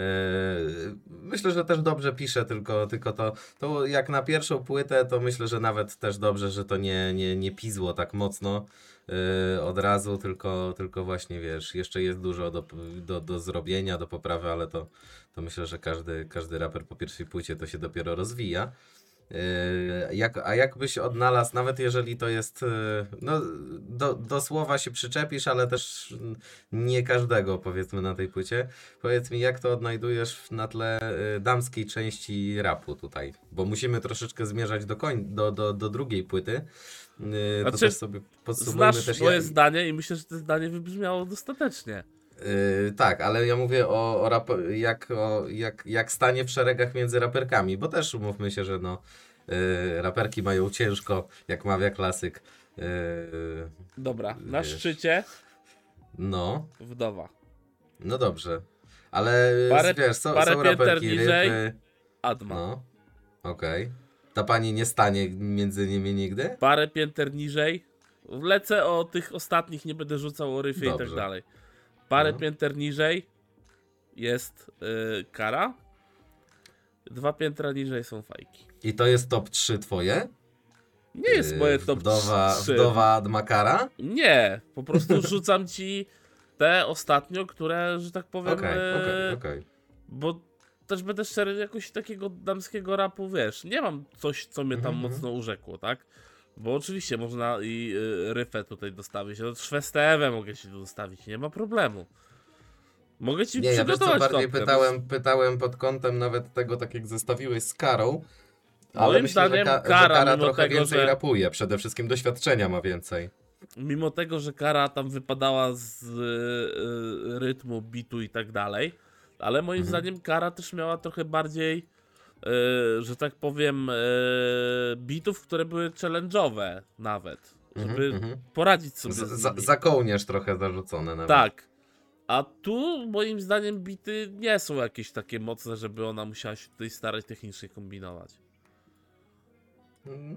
[SPEAKER 2] myślę, że też dobrze pisze, tylko, tylko to, to jak na pierwszą płytę, to myślę, że nawet też dobrze, że to nie, nie, nie pizło tak mocno yy, od razu, tylko, tylko właśnie wiesz, jeszcze jest dużo do, do, do zrobienia, do poprawy, ale to, to myślę, że każdy, każdy raper po pierwszej płycie to się dopiero rozwija. Yy, Jak, a jakbyś odnalazł, nawet jeżeli to jest, yy, no do, do słowa się przyczepisz, ale też nie każdego powiedzmy na tej płycie. Powiedz mi, jak to odnajdujesz na tle yy, damskiej części rapu tutaj? Bo musimy troszeczkę zmierzać do, koń, do, do, do drugiej płyty. Yy, to
[SPEAKER 1] Znaczy,
[SPEAKER 2] też sobie podsumujmy
[SPEAKER 1] Znasz
[SPEAKER 2] też
[SPEAKER 1] moje
[SPEAKER 2] jak-
[SPEAKER 1] zdanie i myślę, że to zdanie wybrzmiało dostatecznie.
[SPEAKER 2] Yy, tak, ale ja mówię o, o rap, jak, o jak, jak stanie w szeregach między raperkami, bo też umówmy się, że no, yy, raperki mają ciężko, jak mawia klasyk. Yy,
[SPEAKER 1] Dobra, na
[SPEAKER 2] Wiesz.
[SPEAKER 1] szczycie
[SPEAKER 2] no,
[SPEAKER 1] wdowa.
[SPEAKER 2] no dobrze. Ale
[SPEAKER 1] Parę-
[SPEAKER 2] wiesz, są,
[SPEAKER 1] parę
[SPEAKER 2] są raperki,
[SPEAKER 1] niżej. Adma.
[SPEAKER 2] no, okej. Ta pani nie stanie między nimi nigdy?
[SPEAKER 1] Parę pięter niżej. Lecę o tych ostatnich, nie będę rzucał o ryfie i tak dalej. Parę
[SPEAKER 2] No.
[SPEAKER 1] pięter niżej jest yy, kara. Dwa piętra niżej są fajki.
[SPEAKER 2] I to jest top 3 twoje?
[SPEAKER 1] Nie jest moje
[SPEAKER 2] Yy,
[SPEAKER 1] top
[SPEAKER 2] Wdowa,
[SPEAKER 1] 3.
[SPEAKER 2] wdowa Admakara?
[SPEAKER 1] Nie, po prostu *laughs* rzucam ci te ostatnio, które, że tak powiem,
[SPEAKER 2] Okej,
[SPEAKER 1] e,
[SPEAKER 2] okej, okej.
[SPEAKER 1] bo też będę szczery, jakoś takiego damskiego rapu, wiesz, nie mam coś, co mnie tam
[SPEAKER 2] Mhm,
[SPEAKER 1] mocno urzekło, tak? Bo oczywiście można i y, ryfę tutaj dostawić, no Szwestewę mogę ci dostawić, nie ma problemu. Mogę ci
[SPEAKER 2] Nie, ja wiesz
[SPEAKER 1] przygotować
[SPEAKER 2] bardziej
[SPEAKER 1] topkę,
[SPEAKER 2] pytałem, pytałem pod kątem nawet tego, tak jak zestawiłeś z Karą, ale
[SPEAKER 1] Moim
[SPEAKER 2] myślę,
[SPEAKER 1] zdaniem
[SPEAKER 2] że, ka-
[SPEAKER 1] Kara,
[SPEAKER 2] że Kara trochę
[SPEAKER 1] tego,
[SPEAKER 2] więcej
[SPEAKER 1] że-
[SPEAKER 2] rapuje, przede wszystkim doświadczenia ma więcej.
[SPEAKER 1] mimo tego, że kara tam wypadała z y, y, rytmu, bitu i tak dalej, ale moim
[SPEAKER 2] Mhm.
[SPEAKER 1] zdaniem kara też miała trochę bardziej, y, że tak powiem, y, bitów, które były challenge'owe nawet, żeby
[SPEAKER 2] Mhm, mhm.
[SPEAKER 1] poradzić sobie
[SPEAKER 2] Z,
[SPEAKER 1] z,
[SPEAKER 2] za, za kołnierz trochę zarzucone nawet.
[SPEAKER 1] Tak. A tu moim zdaniem bity nie są jakieś takie mocne, żeby ona musiała się tutaj starać technicznie kombinować.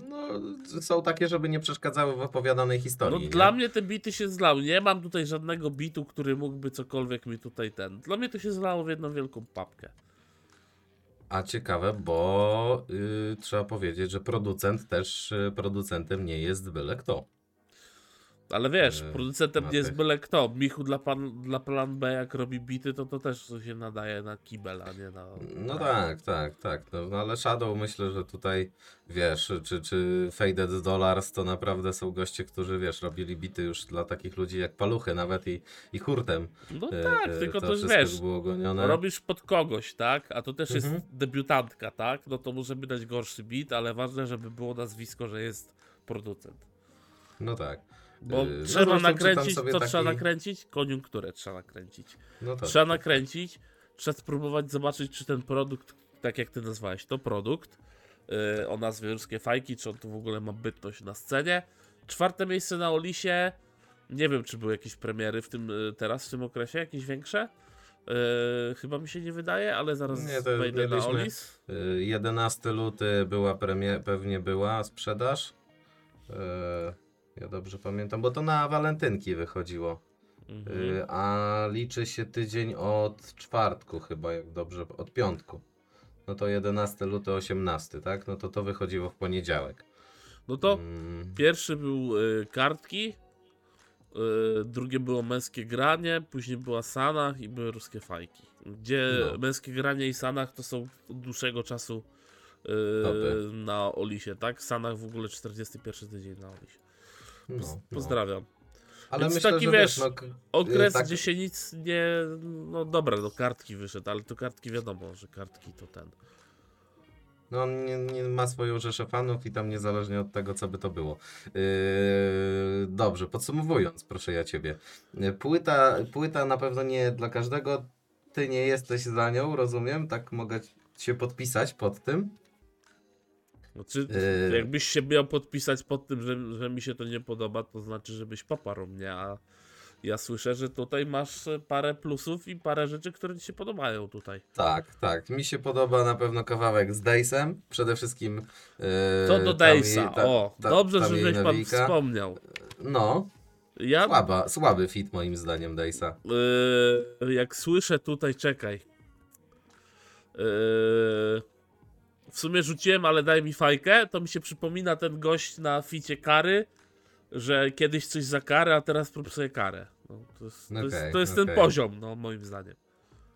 [SPEAKER 2] No, są takie, żeby nie przeszkadzały w opowiadanej
[SPEAKER 1] No
[SPEAKER 2] historii. nie?
[SPEAKER 1] dla mnie te bity się zlały. Nie mam tutaj żadnego bitu, który mógłby cokolwiek mi tutaj ten. Dla mnie to się zlało w jedną wielką papkę.
[SPEAKER 2] A ciekawe, bo y, trzeba powiedzieć, że producent też y, producentem nie jest byle kto.
[SPEAKER 1] Ale wiesz,
[SPEAKER 2] Yy,
[SPEAKER 1] producentem nie jest
[SPEAKER 2] tych.
[SPEAKER 1] byle kto. Michu dla, pan, dla plan B, jak robi bity, to to też się nadaje na kibel, a nie na...
[SPEAKER 2] No tak, tak, tak. No, no ale Shadow myślę, że tutaj wiesz, czy, czy Faded Dollars to naprawdę są goście, którzy wiesz, robili bity już dla takich ludzi jak Paluchy nawet i, i Hurtem.
[SPEAKER 1] No
[SPEAKER 2] E,
[SPEAKER 1] tak,
[SPEAKER 2] e,
[SPEAKER 1] tylko
[SPEAKER 2] to
[SPEAKER 1] to wiesz,
[SPEAKER 2] było gonione.
[SPEAKER 1] robisz pod kogoś, tak? A to też
[SPEAKER 2] Mhm.
[SPEAKER 1] jest debiutantka, tak? No to możemy dać gorszy bit, ale ważne, żeby było nazwisko, że jest producent.
[SPEAKER 2] No tak.
[SPEAKER 1] Bo
[SPEAKER 2] Yy,
[SPEAKER 1] trzeba nakręcić, co
[SPEAKER 2] sobie
[SPEAKER 1] trzeba
[SPEAKER 2] taki-
[SPEAKER 1] nakręcić? Koniunkturę trzeba nakręcić.
[SPEAKER 2] No tak.
[SPEAKER 1] Trzeba nakręcić, trzeba spróbować zobaczyć, czy ten produkt, tak jak ty nazwałeś, to produkt yy, o nazwie Ruskie Fajki, czy on tu w ogóle ma bytność na scenie. Czwarte miejsce na Olisie. Nie wiem, czy były jakieś premiery w tym y, teraz, w tym okresie, jakieś większe. Yy, chyba mi się nie wydaje, ale zaraz
[SPEAKER 2] Nie, to
[SPEAKER 1] wejdę na Olis.
[SPEAKER 2] Yy, 11 luty była premie, pewnie była sprzedaż. Yy, ja dobrze pamiętam, bo to na walentynki wychodziło.
[SPEAKER 1] Mhm.
[SPEAKER 2] Yy, a liczy się tydzień od czwartku chyba, jak dobrze, od piątku. No to 11 luty, 18, tak? No to to wychodziło w poniedziałek.
[SPEAKER 1] No to
[SPEAKER 2] Mm,
[SPEAKER 1] Pierwszy był y, kartki, y, drugie było męskie granie, później była Sanach i były ruskie fajki. Gdzie
[SPEAKER 2] No.
[SPEAKER 1] męskie granie i Sanach to są od dłuższego czasu y, na Olisie, tak? Sanach w ogóle 41 tydzień na Olisie.
[SPEAKER 2] No,
[SPEAKER 1] Poz-
[SPEAKER 2] no.
[SPEAKER 1] Pozdrawiam.
[SPEAKER 2] Ale
[SPEAKER 1] Więc
[SPEAKER 2] myślę,
[SPEAKER 1] taki, wiesz,
[SPEAKER 2] no,
[SPEAKER 1] Okres,
[SPEAKER 2] tak-
[SPEAKER 1] gdzie się nic nie. No dobra, do kartki wyszedł, ale to kartki wiadomo, że kartki to ten.
[SPEAKER 2] No on nie, nie ma swoją rzeszę fanów i tam niezależnie od tego, co by to było. Yy, dobrze, podsumowując, proszę ja ciebie. Płyta, płyta na pewno nie dla każdego. Ty nie jesteś za nią, rozumiem? Tak mogę się podpisać pod tym.
[SPEAKER 1] Znaczy,
[SPEAKER 2] Yy.
[SPEAKER 1] jakbyś się miał podpisać pod tym, że, że mi się to nie podoba, to znaczy, żebyś poparł mnie, a ja słyszę, że tutaj masz e, parę plusów i parę rzeczy, które ci się podobają tutaj.
[SPEAKER 2] Tak, tak. Mi się podoba na pewno kawałek z Daysem. Przede wszystkim. Yy,
[SPEAKER 1] Co do Dejsa,
[SPEAKER 2] ta-
[SPEAKER 1] o,
[SPEAKER 2] ta-
[SPEAKER 1] dobrze,
[SPEAKER 2] jej
[SPEAKER 1] żeś pan wspomniał.
[SPEAKER 2] No,
[SPEAKER 1] Ja,
[SPEAKER 2] słaba, słaby fit moim zdaniem Dejsa.
[SPEAKER 1] yy, jak słyszę tutaj, czekaj. Yy, w sumie rzuciłem, ale daj mi fajkę, to mi się przypomina ten gość na ficie kary, że kiedyś coś za karę, a teraz prób sobie karę. No, to jest, to jest,
[SPEAKER 2] Okej,
[SPEAKER 1] to jest ten
[SPEAKER 2] okej.
[SPEAKER 1] poziom, no moim zdaniem.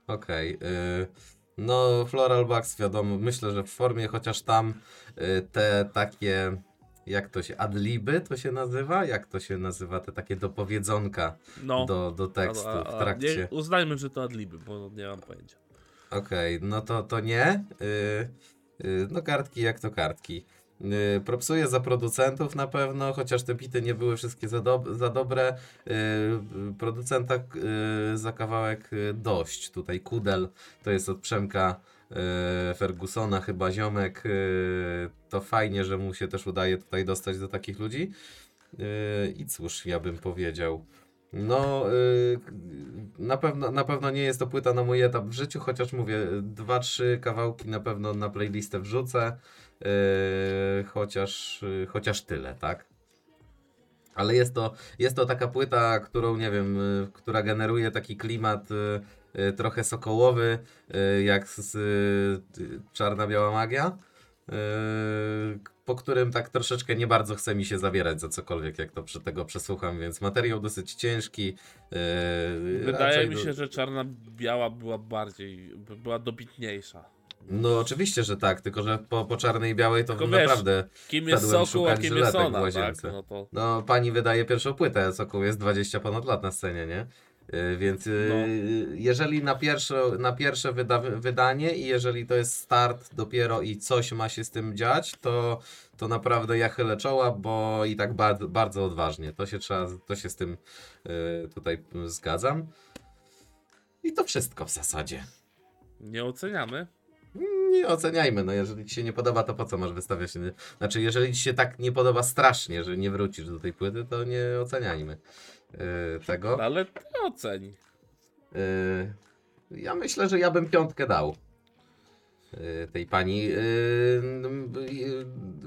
[SPEAKER 2] Okej. y, no, Floral Bugs wiadomo, myślę, że w formie, chociaż tam y, te takie, jak to się, adliby to się nazywa? Jak to się nazywa? Te takie dopowiedzonka
[SPEAKER 1] No.
[SPEAKER 2] do, do tekstu
[SPEAKER 1] A- a-
[SPEAKER 2] w trakcie.
[SPEAKER 1] Nie, uznajmy, że to adliby, bo nie mam pojęcia.
[SPEAKER 2] Okej, no to, to nie. Y, no kartki jak to kartki. Y, propsuję za producentów na pewno, chociaż te bity nie były wszystkie za, za dobre. Y, y, producenta y, za kawałek y, dość. Tutaj Kudel to jest od Przemka y, Fergusona, chyba ziomek. Y, to fajnie, że mu się też udaje tutaj dostać do takich ludzi. Y, I cóż, ja bym powiedział. No, y, na, pewno, na pewno nie jest to płyta na mój etap w życiu, chociaż mówię, dwa, trzy kawałki na pewno na playlistę wrzucę, y, chociaż, y, chociaż tyle, tak? Ale jest to, jest to taka płyta, którą nie wiem, y, która generuje taki klimat y, y, trochę sokołowy, jak z Czarna Biała Magia. Y, Po którym tak troszeczkę nie bardzo chce mi się zawierać za cokolwiek, jak to przy tego przesłucham, więc materiał dosyć ciężki. y,
[SPEAKER 1] Wydaje mi
[SPEAKER 2] do-
[SPEAKER 1] się, że czarna-biała była bardziej, by- była dobitniejsza.
[SPEAKER 2] No oczywiście, że tak, tylko że po, po czarnej i białej to
[SPEAKER 1] Tylko wiesz,
[SPEAKER 2] naprawdę.
[SPEAKER 1] Kim jest Sokół, a kim jest ona, tak? No to...
[SPEAKER 2] No, pani wydaje pierwszą płytę, Sokół jest 20 ponad lat na scenie, nie? Yy, Więc yy,
[SPEAKER 1] No.
[SPEAKER 2] jeżeli na pierwsze, na pierwsze wyda wydanie i jeżeli to jest start dopiero i coś ma się z tym dziać, to, to naprawdę ja chylę czoła, bo i tak bardzo, bardzo odważnie. To się trzeba, to się z tym yy, tutaj zgadzam. I to wszystko w zasadzie.
[SPEAKER 1] Nie oceniamy.
[SPEAKER 2] Nie oceniajmy, no jeżeli ci się nie podoba, to po co masz wystawiać? Znaczy, jeżeli ci się tak nie podoba strasznie, że nie wrócisz do tej płyty, to nie oceniajmy tego.
[SPEAKER 1] Ale ty oceń.
[SPEAKER 2] Yy, ja myślę, że ja bym piątkę dał yy, tej pani. Yy, yy,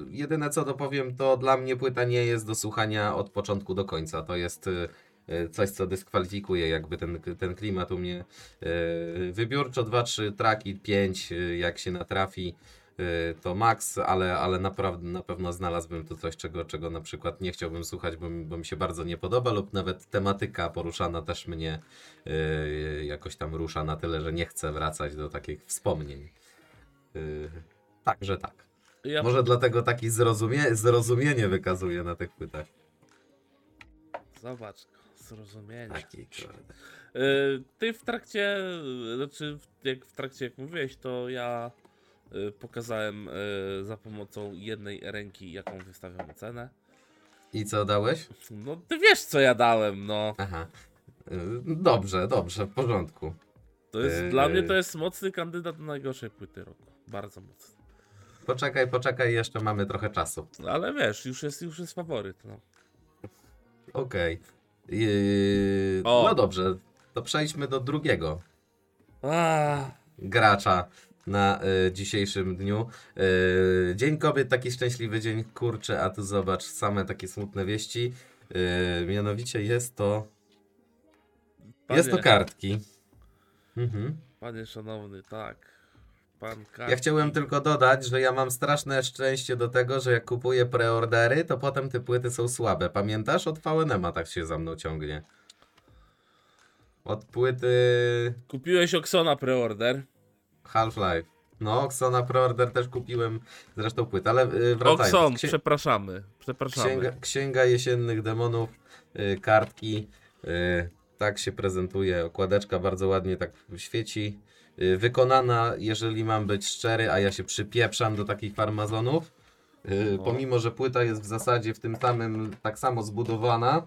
[SPEAKER 2] jedyne co dopowiem, to dla mnie płyta nie jest do słuchania od początku do końca. To jest yy, yy, coś, co dyskwalifikuje jakby ten, ten klimat u mnie. Yy, wybiórczo 2-3 traki, 5 yy, jak się natrafi. Y, to Max, ale, ale naprawdę na pewno znalazłbym tu coś, czego, czego na przykład nie chciałbym słuchać, bo, mi- bo mi się bardzo nie podoba, lub nawet tematyka poruszana też mnie y, jakoś tam rusza na tyle, że nie chcę wracać do takich wspomnień. Y, Także tak.
[SPEAKER 1] Ja
[SPEAKER 2] Może dlatego taki zrozumie, zrozumienie wykazuje na tych płytach.
[SPEAKER 1] Zobacz, zrozumienie.
[SPEAKER 2] Taki, kurde.
[SPEAKER 1] Ty w trakcie, znaczy jak w trakcie jak mówiłeś, to ja pokazałem y, za pomocą jednej ręki, jaką wystawiam cenę.
[SPEAKER 2] I co dałeś?
[SPEAKER 1] No ty wiesz co ja dałem, no.
[SPEAKER 2] Aha. Y, Dobrze, dobrze, w porządku.
[SPEAKER 1] To jest,
[SPEAKER 2] Yy.
[SPEAKER 1] Dla mnie to jest mocny kandydat do najgorszej płyty roku. Bardzo mocny.
[SPEAKER 2] Poczekaj, poczekaj, jeszcze mamy trochę czasu.
[SPEAKER 1] Ale wiesz, już jest, już jest faworyt, no.
[SPEAKER 2] Okej. Yy,
[SPEAKER 1] O.
[SPEAKER 2] No dobrze, to przejdźmy do drugiego
[SPEAKER 1] A,
[SPEAKER 2] gracza na y, dzisiejszym dniu. Y, dzień kobiet, taki szczęśliwy dzień, kurczę, a tu zobacz, same takie smutne wieści. Y, mianowicie jest to, jest to
[SPEAKER 1] panie-
[SPEAKER 2] kartki. Mhm.
[SPEAKER 1] Panie szanowny, tak.
[SPEAKER 2] Ja chciałem tylko dodać, że ja mam straszne szczęście do tego, że jak kupuję preordery, to potem te płyty są słabe. Pamiętasz? Od VNM-a tak się za mną ciągnie. Od płyty
[SPEAKER 1] Kupiłeś Oksona preorder.
[SPEAKER 2] Half-Life. No, Oxona preorder też kupiłem zresztą płyt, ale yy, wracając.
[SPEAKER 1] Okson,
[SPEAKER 2] Księ-
[SPEAKER 1] przepraszamy. Przepraszamy.
[SPEAKER 2] Księga, Księga Jesiennych Demonów, y, kartki, y, tak się prezentuje, okładeczka bardzo ładnie tak świeci, y, wykonana, jeżeli mam być szczery, a ja się przypieprzam do takich farmazonów, y,
[SPEAKER 1] No.
[SPEAKER 2] pomimo, że płyta jest w zasadzie w tym samym, tak samo zbudowana,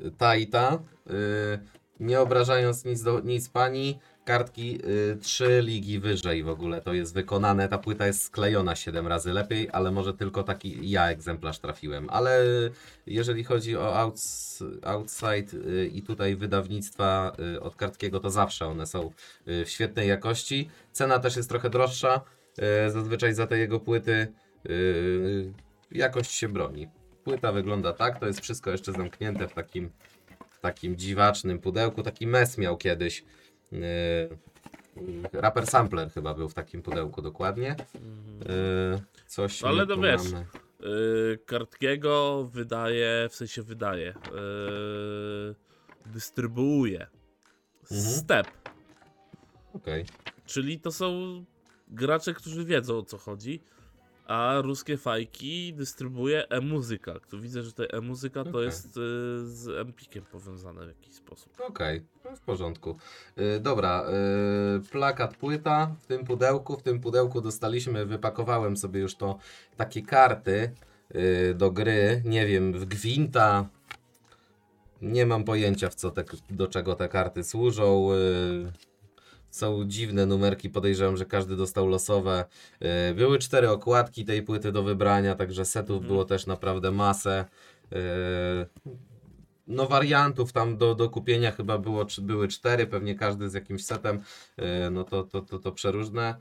[SPEAKER 2] y, ta i ta, y, nie obrażając nic, do, nic pani, kartki y, trzy ligi wyżej w ogóle to jest wykonane. Ta płyta jest sklejona 7 razy lepiej, ale może tylko taki ja egzemplarz trafiłem. Ale jeżeli chodzi o outs, outside y, i tutaj wydawnictwa y, od Kartkiego, to zawsze one są y, w świetnej jakości. Cena też jest trochę droższa. y, Zazwyczaj za te jego płyty y, jakość się broni. Płyta wygląda tak, to jest wszystko jeszcze zamknięte w takim, takim dziwacznym pudełku. Taki mes miał kiedyś. Yy, Rapper Sampler chyba był w takim pudełku dokładnie. Yy, coś
[SPEAKER 1] Ale
[SPEAKER 2] my
[SPEAKER 1] no wiesz,
[SPEAKER 2] mamy.
[SPEAKER 1] Yy, Kartkiego wydaje, w sensie wydaje, yy, dystrybuuje
[SPEAKER 2] Mhm.
[SPEAKER 1] Step,
[SPEAKER 2] Okej.
[SPEAKER 1] czyli to są gracze, którzy wiedzą o co chodzi, a ruskie fajki dystrybuuje e-muzyka. Tu widzę, że ta e-muzyka to
[SPEAKER 2] Okej.
[SPEAKER 1] jest yy, z Empikiem powiązane w jakiś sposób.
[SPEAKER 2] Okej, no w porządku. Yy, dobra, yy, plakat, płyta w tym pudełku. W tym pudełku dostaliśmy, wypakowałem sobie już to takie karty yy, do gry. Nie wiem, w Gwinta. Nie mam pojęcia w co te, do czego te karty służą. Yy, są dziwne numerki, podejrzewam, że każdy dostał losowe. Yy, były cztery okładki tej płyty do wybrania, także setów
[SPEAKER 1] Mhm.
[SPEAKER 2] było też naprawdę masę. Yy, no wariantów tam do, do kupienia chyba było, czy były cztery, pewnie każdy z jakimś setem, yy, no to, to, to, to przeróżne.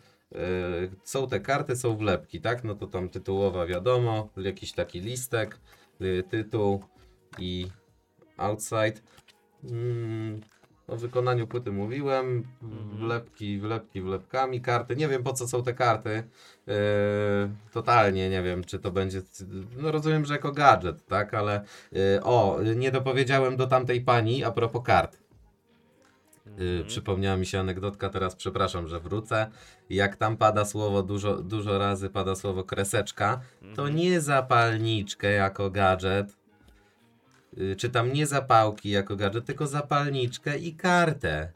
[SPEAKER 2] Są te karty, są wlepki, tak? No to tam tytułowa wiadomo, jakiś taki listek, tytuł i outside. O wykonaniu płyty mówiłem,
[SPEAKER 1] Mhm.
[SPEAKER 2] wlepki, wlepki, wlepkami, karty. Nie wiem po co są te karty. Yy, totalnie nie wiem, czy to będzie. No rozumiem, że jako gadżet, tak, ale yy, o, nie dopowiedziałem do tamtej pani a propos kart. Yy,
[SPEAKER 1] Mhm.
[SPEAKER 2] przypomniała mi się anegdotka, teraz przepraszam, że wrócę. Jak tam pada słowo, dużo, dużo razy pada słowo kreseczka, to
[SPEAKER 1] Mhm.
[SPEAKER 2] nie zapalniczkę jako gadżet, yy, czy tam nie zapałki jako gadżet, tylko zapalniczkę i kartę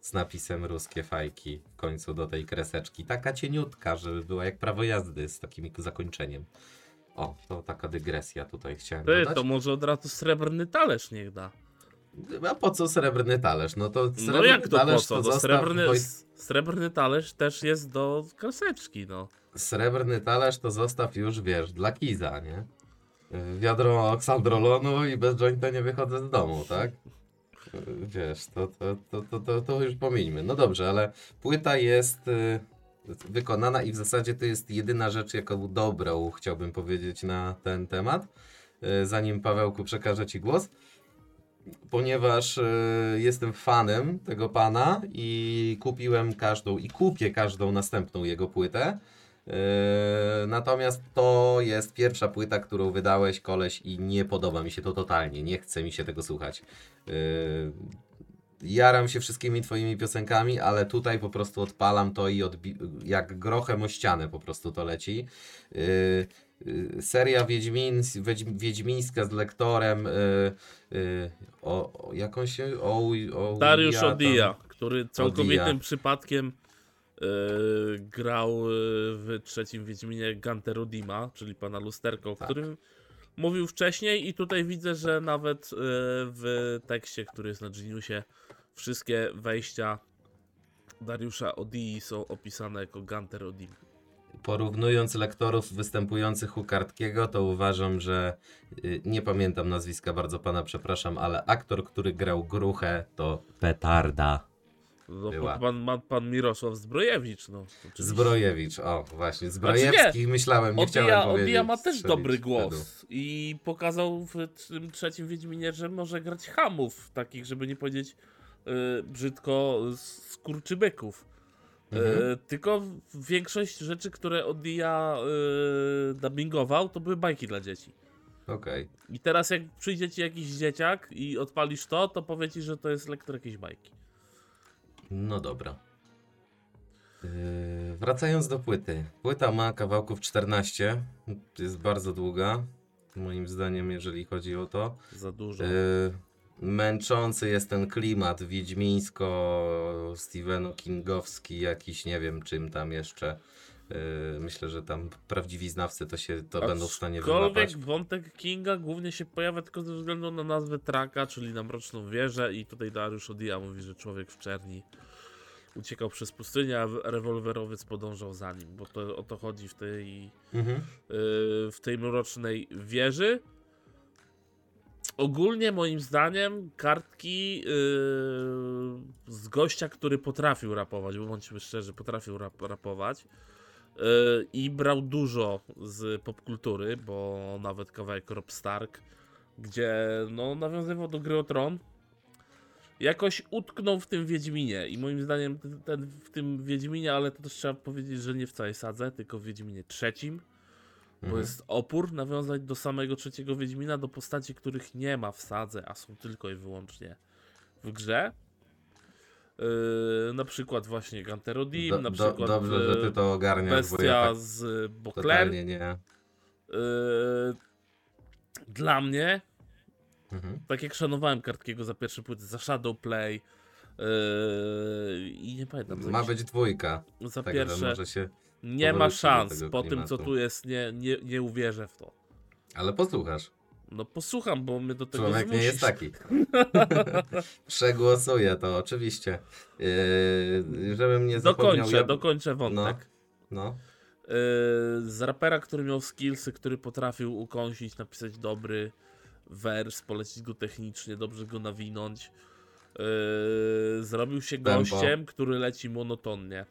[SPEAKER 2] z napisem ruskie fajki w końcu do tej kreseczki. Taka cieniutka, żeby była jak prawo jazdy z takim zakończeniem. O, to taka dygresja tutaj chciałem
[SPEAKER 1] Ty,
[SPEAKER 2] dodać.
[SPEAKER 1] to może od razu srebrny talerz niech da.
[SPEAKER 2] A po co srebrny talerz? No to srebrny
[SPEAKER 1] No jak to po
[SPEAKER 2] talerz
[SPEAKER 1] co? No,
[SPEAKER 2] zostaw
[SPEAKER 1] srebrny, srebrny talerz też jest do kreseczki, no.
[SPEAKER 2] Srebrny talerz to zostaw już, wiesz, dla kiza, nie? Y, Wiadro oksandrolonu i bez jointa nie wychodzę z domu, tak? Y, Wiesz, to, to, to, to, to, to już pomińmy. No dobrze, ale płyta jest y, wykonana i w zasadzie to jest jedyna rzecz, jaką dobrą chciałbym powiedzieć na ten temat. Y, Zanim Pawełku przekażę Ci głos. ponieważ e, jestem fanem tego pana i kupiłem każdą i kupię każdą następną jego płytę. E, Natomiast to jest pierwsza płyta, którą wydałeś, koleś, i nie podoba mi się to totalnie. Nie chce mi się tego słuchać. E, Jaram się wszystkimi twoimi piosenkami, ale tutaj po prostu odpalam to i odbi- jak grochem o ścianę po prostu to leci. Yy, yy, seria Wiedźmin, Wiedź- Wiedźmińska z lektorem. Yy, yy, o, o, jak on się. O, o,
[SPEAKER 1] Dariusz
[SPEAKER 2] ja tam-
[SPEAKER 1] Odia, który całkowitym
[SPEAKER 2] Odia.
[SPEAKER 1] przypadkiem grał e, w trzecim Wiedźminie Ganterudima, czyli pana Lusterko, o
[SPEAKER 2] Tak.
[SPEAKER 1] którym mówił wcześniej i tutaj widzę, że nawet e, w tekście, który jest na Geniusie, wszystkie wejścia Dariusza Odii są opisane jako Ganter Odim.
[SPEAKER 2] Porównując lektorów występujących u Kartkiego, to uważam, że yy, nie pamiętam nazwiska, bardzo pana przepraszam, ale aktor, który grał Gruchę, to Petarda.
[SPEAKER 1] No,
[SPEAKER 2] Była.
[SPEAKER 1] pan, pan, pan Mirosław Zbrojewicz, no. oczywiście.
[SPEAKER 2] Zbrojewicz, o właśnie, Zbrojewskich myślałem, nie chciałem
[SPEAKER 1] Odija,
[SPEAKER 2] powiedzieć.
[SPEAKER 1] Odija ma też dobry
[SPEAKER 2] wtedy.
[SPEAKER 1] głos i pokazał w tym trzecim Wiedźminie, że może grać hamów, takich, żeby nie powiedzieć y, brzydko, skurczybyków.
[SPEAKER 2] Mhm.
[SPEAKER 1] Y, tylko większość rzeczy, które Odija y, dubbingował, to były bajki dla dzieci.
[SPEAKER 2] Okej.
[SPEAKER 1] I teraz jak przyjdzie ci jakiś dzieciak i odpalisz to, to powie ci, że to jest lektor jakiejś bajki.
[SPEAKER 2] No dobra. Yy, wracając do płyty. Płyta ma kawałków 14. Jest bardzo długa. Moim zdaniem, jeżeli chodzi o to.
[SPEAKER 1] Za dużo.
[SPEAKER 2] Yy, męczący jest ten klimat wiedźmińsko, Stephenu Kingowski, jakiś nie wiem czym tam jeszcze. Yy, myślę, że tam prawdziwi znawcy to się to będą w stanie wyłapać.
[SPEAKER 1] wątek Kinga głównie się pojawia tylko ze względu na nazwę traka, czyli na Mroczną Wieżę i tutaj Dariusz Odia mówi, że człowiek w czerni uciekał przez pustynię, a rewolwerowiec podążał za nim, bo to o to chodzi w tej,
[SPEAKER 2] Mhm.
[SPEAKER 1] yy, w tej Mrocznej Wieży. Ogólnie moim zdaniem kartki yy, z gościa, który potrafił rapować, bo bądźmy szczerzy, potrafił rap, rapować i brał dużo z popkultury, bo nawet kawałek Rob Stark, gdzie no, nawiązywał do gry o Tron, jakoś utknął w tym Wiedźminie i moim zdaniem ten, w tym Wiedźminie, ale to też trzeba powiedzieć, że nie w całej sadze, tylko w Wiedźminie trzecim, bo
[SPEAKER 2] Mhm.
[SPEAKER 1] jest opór nawiązać do samego trzeciego Wiedźmina, do postaci, których nie ma w sadze, a są tylko i wyłącznie w grze. Yy, na przykład właśnie Ganterodim,
[SPEAKER 2] Do,
[SPEAKER 1] na
[SPEAKER 2] do,
[SPEAKER 1] przykład
[SPEAKER 2] dobrze, że
[SPEAKER 1] yy,
[SPEAKER 2] ty to ogarniasz, bo
[SPEAKER 1] Bestia
[SPEAKER 2] ja tak
[SPEAKER 1] z Bokler.
[SPEAKER 2] nie.
[SPEAKER 1] Yy, dla mnie,
[SPEAKER 2] Mhm.
[SPEAKER 1] tak jak szanowałem Kartkiego za pierwsze płyty, za Shadowplay yy, i nie pamiętam.
[SPEAKER 2] Ma być dwójka,
[SPEAKER 1] za
[SPEAKER 2] także
[SPEAKER 1] pierwsze
[SPEAKER 2] się...
[SPEAKER 1] nie ma
[SPEAKER 2] do
[SPEAKER 1] szans. Po tym co tu jest, nie, nie, nie uwierzę w to.
[SPEAKER 2] Ale posłuchasz.
[SPEAKER 1] No posłucham, bo mnie do tego
[SPEAKER 2] Człowiek
[SPEAKER 1] zmusisz.
[SPEAKER 2] nie jest taki. *laughs* Przegłosuję to, oczywiście. Yy, żebym nie zapomniał...
[SPEAKER 1] Dokończę,
[SPEAKER 2] ja-
[SPEAKER 1] dokończę wątek.
[SPEAKER 2] No,
[SPEAKER 1] Yy, z rapera, który miał skillsy, który potrafił ukąsić, napisać dobry wers, polecić go technicznie, dobrze go nawinąć. Yy, zrobił się
[SPEAKER 2] Tempo.
[SPEAKER 1] gościem, który leci monotonnie.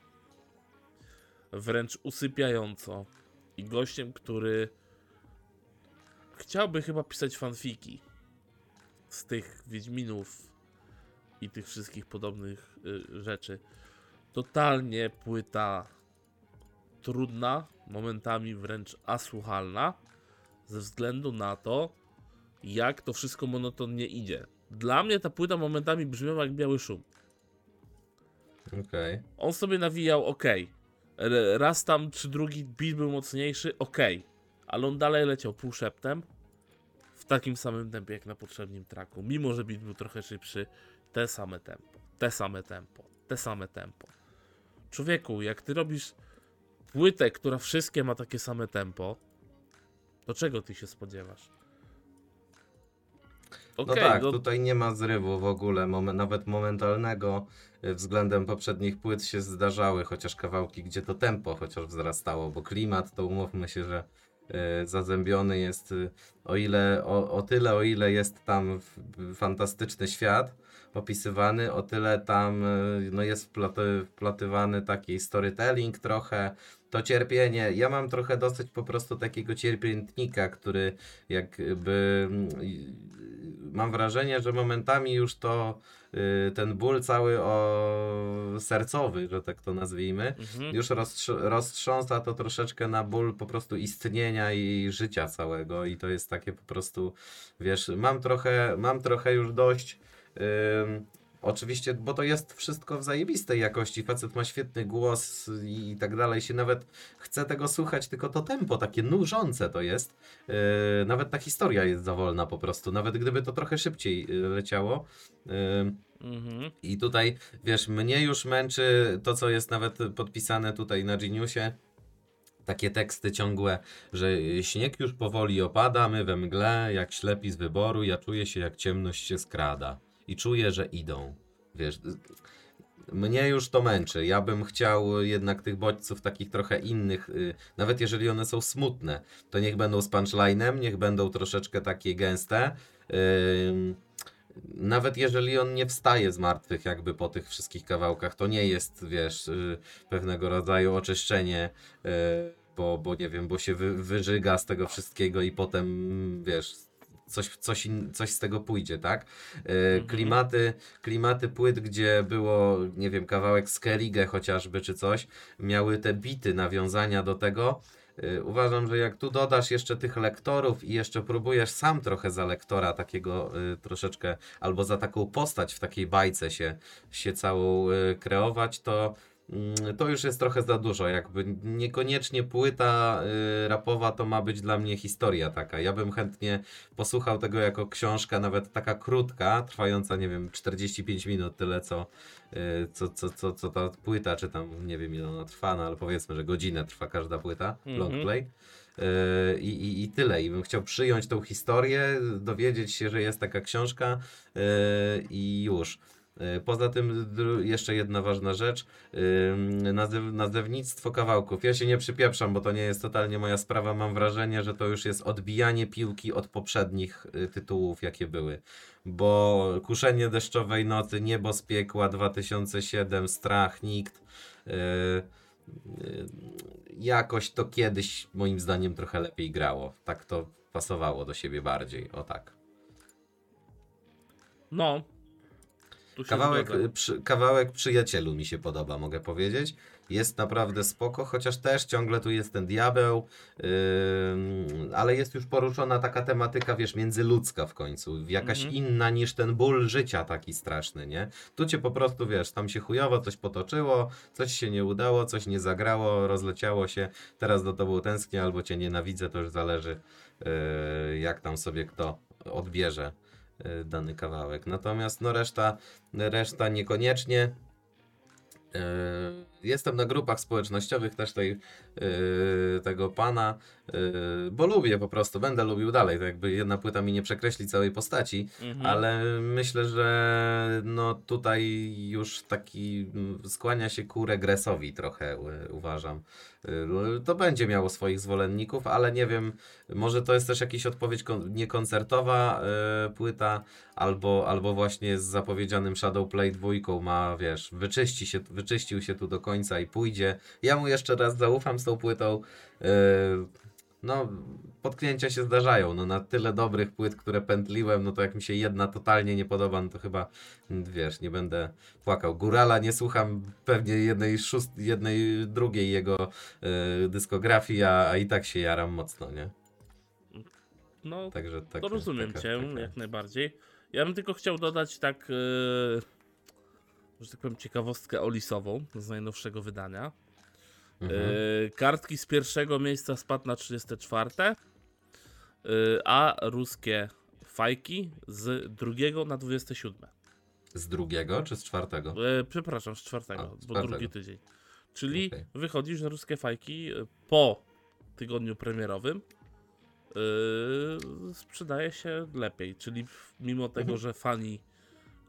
[SPEAKER 1] Wręcz usypiająco. I gościem, który chciałby chyba pisać fanfiki z tych Wiedźminów i tych wszystkich podobnych y, rzeczy. Totalnie płyta trudna, momentami wręcz asłuchalna, ze względu na to, jak to wszystko monotonnie idzie. Dla mnie ta płyta momentami brzmiała jak biały szum.
[SPEAKER 2] okej.
[SPEAKER 1] On sobie nawijał ok. Raz tam czy drugi beat był mocniejszy, ok. Ale on dalej leciał półszeptem w takim samym tempie jak na poprzednim traku. Mimo, że beat był trochę szybszy, te same tempo, te same tempo, te same tempo. Człowieku, jak ty robisz płytę, która wszystkie ma takie same tempo, to czego ty się spodziewasz?
[SPEAKER 2] No
[SPEAKER 1] Okej,
[SPEAKER 2] tak,
[SPEAKER 1] no,
[SPEAKER 2] tutaj nie ma zrywu w ogóle, nawet momentalnego y, względem poprzednich płyt się zdarzały, chociaż kawałki, gdzie to tempo chociaż wzrastało, bo klimat to umówmy się, że zazębiony jest y, o ile, o, o tyle, o ile jest tam fantastyczny świat opisywany, o tyle tam y, no, jest wplaty, wplatywany taki storytelling trochę, to cierpienie. Ja mam trochę dosyć po prostu takiego cierpiętnika, który jakby mm, mam wrażenie, że momentami już to y, ten ból cały o sercowy, że tak to nazwijmy,
[SPEAKER 1] Mhm.
[SPEAKER 2] już roztrz- roztrząsa to troszeczkę na ból po prostu istnienia i życia całego i to jest takie po prostu, wiesz, mam trochę, mam trochę już dość Oczywiście, bo to jest wszystko w zajebistej jakości. Facet ma świetny głos i tak dalej. Się nawet chce tego słuchać, tylko to tempo takie nużące to jest. Yy, nawet ta historia jest za wolna po prostu. Nawet gdyby to trochę szybciej yy, leciało. Yy,
[SPEAKER 1] Mhm.
[SPEAKER 2] i tutaj, wiesz, mnie już męczy to, co jest nawet podpisane tutaj na Geniusie. Takie teksty ciągłe, że śnieg już powoli opada, my we mgle, jak ślepi z wyboru, ja czuję się jak ciemność się skrada. I czuję, że idą. Wiesz, mnie już to męczy. Ja bym chciał jednak tych bodźców takich trochę innych, y, nawet jeżeli one są smutne, to niech będą z punchlinem, niech będą troszeczkę takie gęste. Nawet jeżeli on nie wstaje z martwych jakby po tych wszystkich kawałkach, to nie jest, wiesz, y, pewnego rodzaju oczyszczenie, y, bo, bo nie wiem, bo się wy, wyżyga z tego wszystkiego i potem, wiesz, coś, coś, in, coś z tego pójdzie, tak? Y, Klimaty, klimaty płyt, gdzie było, nie wiem, kawałek Skellige chociażby, czy coś, miały te bity, nawiązania do tego, Y, Uważam, że jak tu dodasz jeszcze tych lektorów i jeszcze próbujesz sam trochę za lektora takiego y, troszeczkę, albo za taką postać w takiej bajce się, się całą kreować, to, to już jest trochę za dużo. Jakby niekoniecznie płyta y, rapowa to ma być dla mnie historia taka. Ja bym chętnie posłuchał tego jako książka, nawet taka krótka, trwająca, nie wiem, 45 minut, tyle co, y, co, co, co, co ta płyta, czy tam nie wiem ile ona trwa, no ale powiedzmy, że godzinę trwa każda płyta,
[SPEAKER 1] Mhm.
[SPEAKER 2] long play. Y, I, i, I tyle. I bym chciał przyjąć tą historię, dowiedzieć się, że jest taka książka i już. Y, Poza tym jeszcze jedna ważna rzecz, nazyw, nazewnictwo kawałków. Ja się nie przypieprzam, bo to nie jest totalnie moja sprawa. Mam wrażenie, że to już jest odbijanie piłki od poprzednich y, tytułów, jakie były. Bo Kuszenie deszczowej nocy, Niebo z piekła 2007, Strach, Nikt. y, y, jakoś to kiedyś moim zdaniem trochę lepiej grało. Tak to pasowało do siebie bardziej. O tak.
[SPEAKER 1] No.
[SPEAKER 2] Kawałek, przy, kawałek przyjacielu mi się podoba, mogę powiedzieć. Jest naprawdę spoko, chociaż też ciągle tu jest ten diabeł, ym, ale jest już poruszona taka tematyka, wiesz, międzyludzka w końcu, jakaś
[SPEAKER 1] Mhm.
[SPEAKER 2] inna niż ten ból życia taki straszny, nie? Tu cię po prostu, wiesz, tam się chujowo coś potoczyło, coś się nie udało, coś nie zagrało, rozleciało się, teraz do tobą tęsknię albo cię nienawidzę, to już zależy yy, jak tam sobie kto odbierze dany kawałek. Natomiast no reszta, reszta niekoniecznie. Y, Jestem na grupach społecznościowych też tej, y, tego pana, y, bo lubię po prostu, będę lubił dalej. To jakby jedna płyta mi nie przekreśli całej postaci,
[SPEAKER 1] Mhm.
[SPEAKER 2] ale myślę, że no tutaj już taki mm, skłania się ku regresowi trochę, uważam. Y, To będzie miało swoich zwolenników, ale nie wiem, może to jest też jakaś odpowiedź kon- niekoncertowa płyta, albo, albo właśnie z zapowiedzianym Shadowplay dwójką ma, wiesz, wyczyści się, wyczyścił się tu do końca i pójdzie. Ja mu jeszcze raz zaufam z tą płytą. Y, no, potknięcia się zdarzają. No, na tyle dobrych płyt, które pętliłem, no to jak mi się jedna totalnie nie podoba, no to chyba, mm, wiesz, nie będę płakał. Górala nie słucham pewnie jednej, szóst, jednej drugiej jego y, dyskografii, a, a i tak się jaram mocno, nie?
[SPEAKER 1] No,
[SPEAKER 2] Także tak.
[SPEAKER 1] to rozumiem
[SPEAKER 2] taka-
[SPEAKER 1] cię
[SPEAKER 2] taka-
[SPEAKER 1] jak najbardziej. Ja bym tylko chciał dodać tak, yy, że tak powiem, ciekawostkę olisową z najnowszego wydania.
[SPEAKER 2] Mhm.
[SPEAKER 1] Yy, kartki z pierwszego miejsca spadł na 34, yy, a ruskie fajki z drugiego na 27.
[SPEAKER 2] Z drugiego czy z czwartego?
[SPEAKER 1] Yy, przepraszam, z czwartego,
[SPEAKER 2] A, z
[SPEAKER 1] bo
[SPEAKER 2] czwartego.
[SPEAKER 1] drugi tydzień. Czyli
[SPEAKER 2] Okej.
[SPEAKER 1] wychodzi, że ruskie fajki po tygodniu premierowym yy, sprzedaje się lepiej. Czyli mimo tego,
[SPEAKER 2] Mhm.
[SPEAKER 1] że fani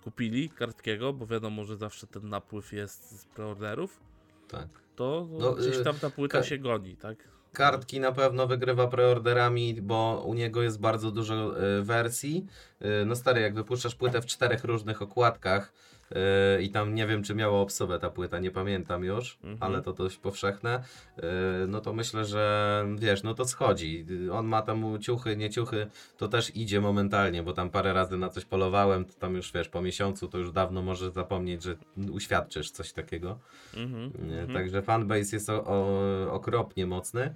[SPEAKER 1] kupili kartkiego, bo wiadomo, że zawsze ten napływ jest z preorderów,
[SPEAKER 2] Tak.
[SPEAKER 1] To
[SPEAKER 2] No,
[SPEAKER 1] gdzieś
[SPEAKER 2] yy,
[SPEAKER 1] tam ta płyta się goni, tak?
[SPEAKER 2] Kartki na pewno wygrywa preorderami, bo u niego jest bardzo dużo y, wersji. Y, no stary, jak wypuszczasz płytę w czterech różnych okładkach, Yy, I tam nie wiem, czy miała obsługę ta płyta, nie pamiętam już,
[SPEAKER 1] Mhm.
[SPEAKER 2] ale to dość powszechne. Yy, no to myślę, że wiesz, no to schodzi. Yy, On ma tam ciuchy, nie ciuchy, to też idzie momentalnie, bo tam parę razy na coś polowałem, to tam już wiesz, po miesiącu to już dawno możesz zapomnieć, że uświadczysz coś takiego.
[SPEAKER 1] Mhm.
[SPEAKER 2] Nie,
[SPEAKER 1] mhm.
[SPEAKER 2] Także fanbase jest o, o, okropnie mocny.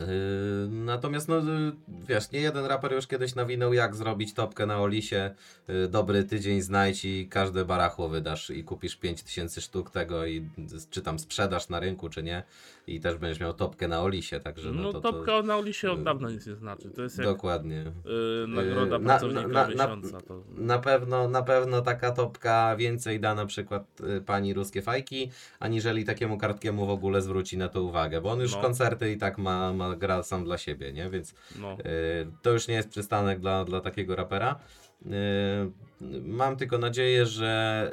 [SPEAKER 2] Yy, natomiast, no yy, wiesz, nie jeden raper już kiedyś nawinął, jak zrobić topkę na Olisie. Yy, dobry tydzień znajdź i każde barachło wydasz i kupisz 5000 sztuk tego i czy tam sprzedasz na rynku, czy nie. I też będziesz miał topkę na Olisie, także no,
[SPEAKER 1] No,
[SPEAKER 2] to,
[SPEAKER 1] topka na Olisie od
[SPEAKER 2] y,
[SPEAKER 1] dawna nic nie znaczy. To jest jak
[SPEAKER 2] Dokładnie.
[SPEAKER 1] y, nagroda
[SPEAKER 2] na-
[SPEAKER 1] pracownika
[SPEAKER 2] na- na-
[SPEAKER 1] miesiąca. To...
[SPEAKER 2] Na pewno, na pewno taka topka więcej da na przykład y, pani ruskie fajki, aniżeli takiemu kartkiemu w ogóle zwróci na to uwagę, bo on już
[SPEAKER 1] No.
[SPEAKER 2] koncerty i tak ma, ma gra sam dla siebie, nie? Więc
[SPEAKER 1] No.
[SPEAKER 2] y, to już nie jest przystanek dla, dla takiego rapera. Y, mam tylko nadzieję, że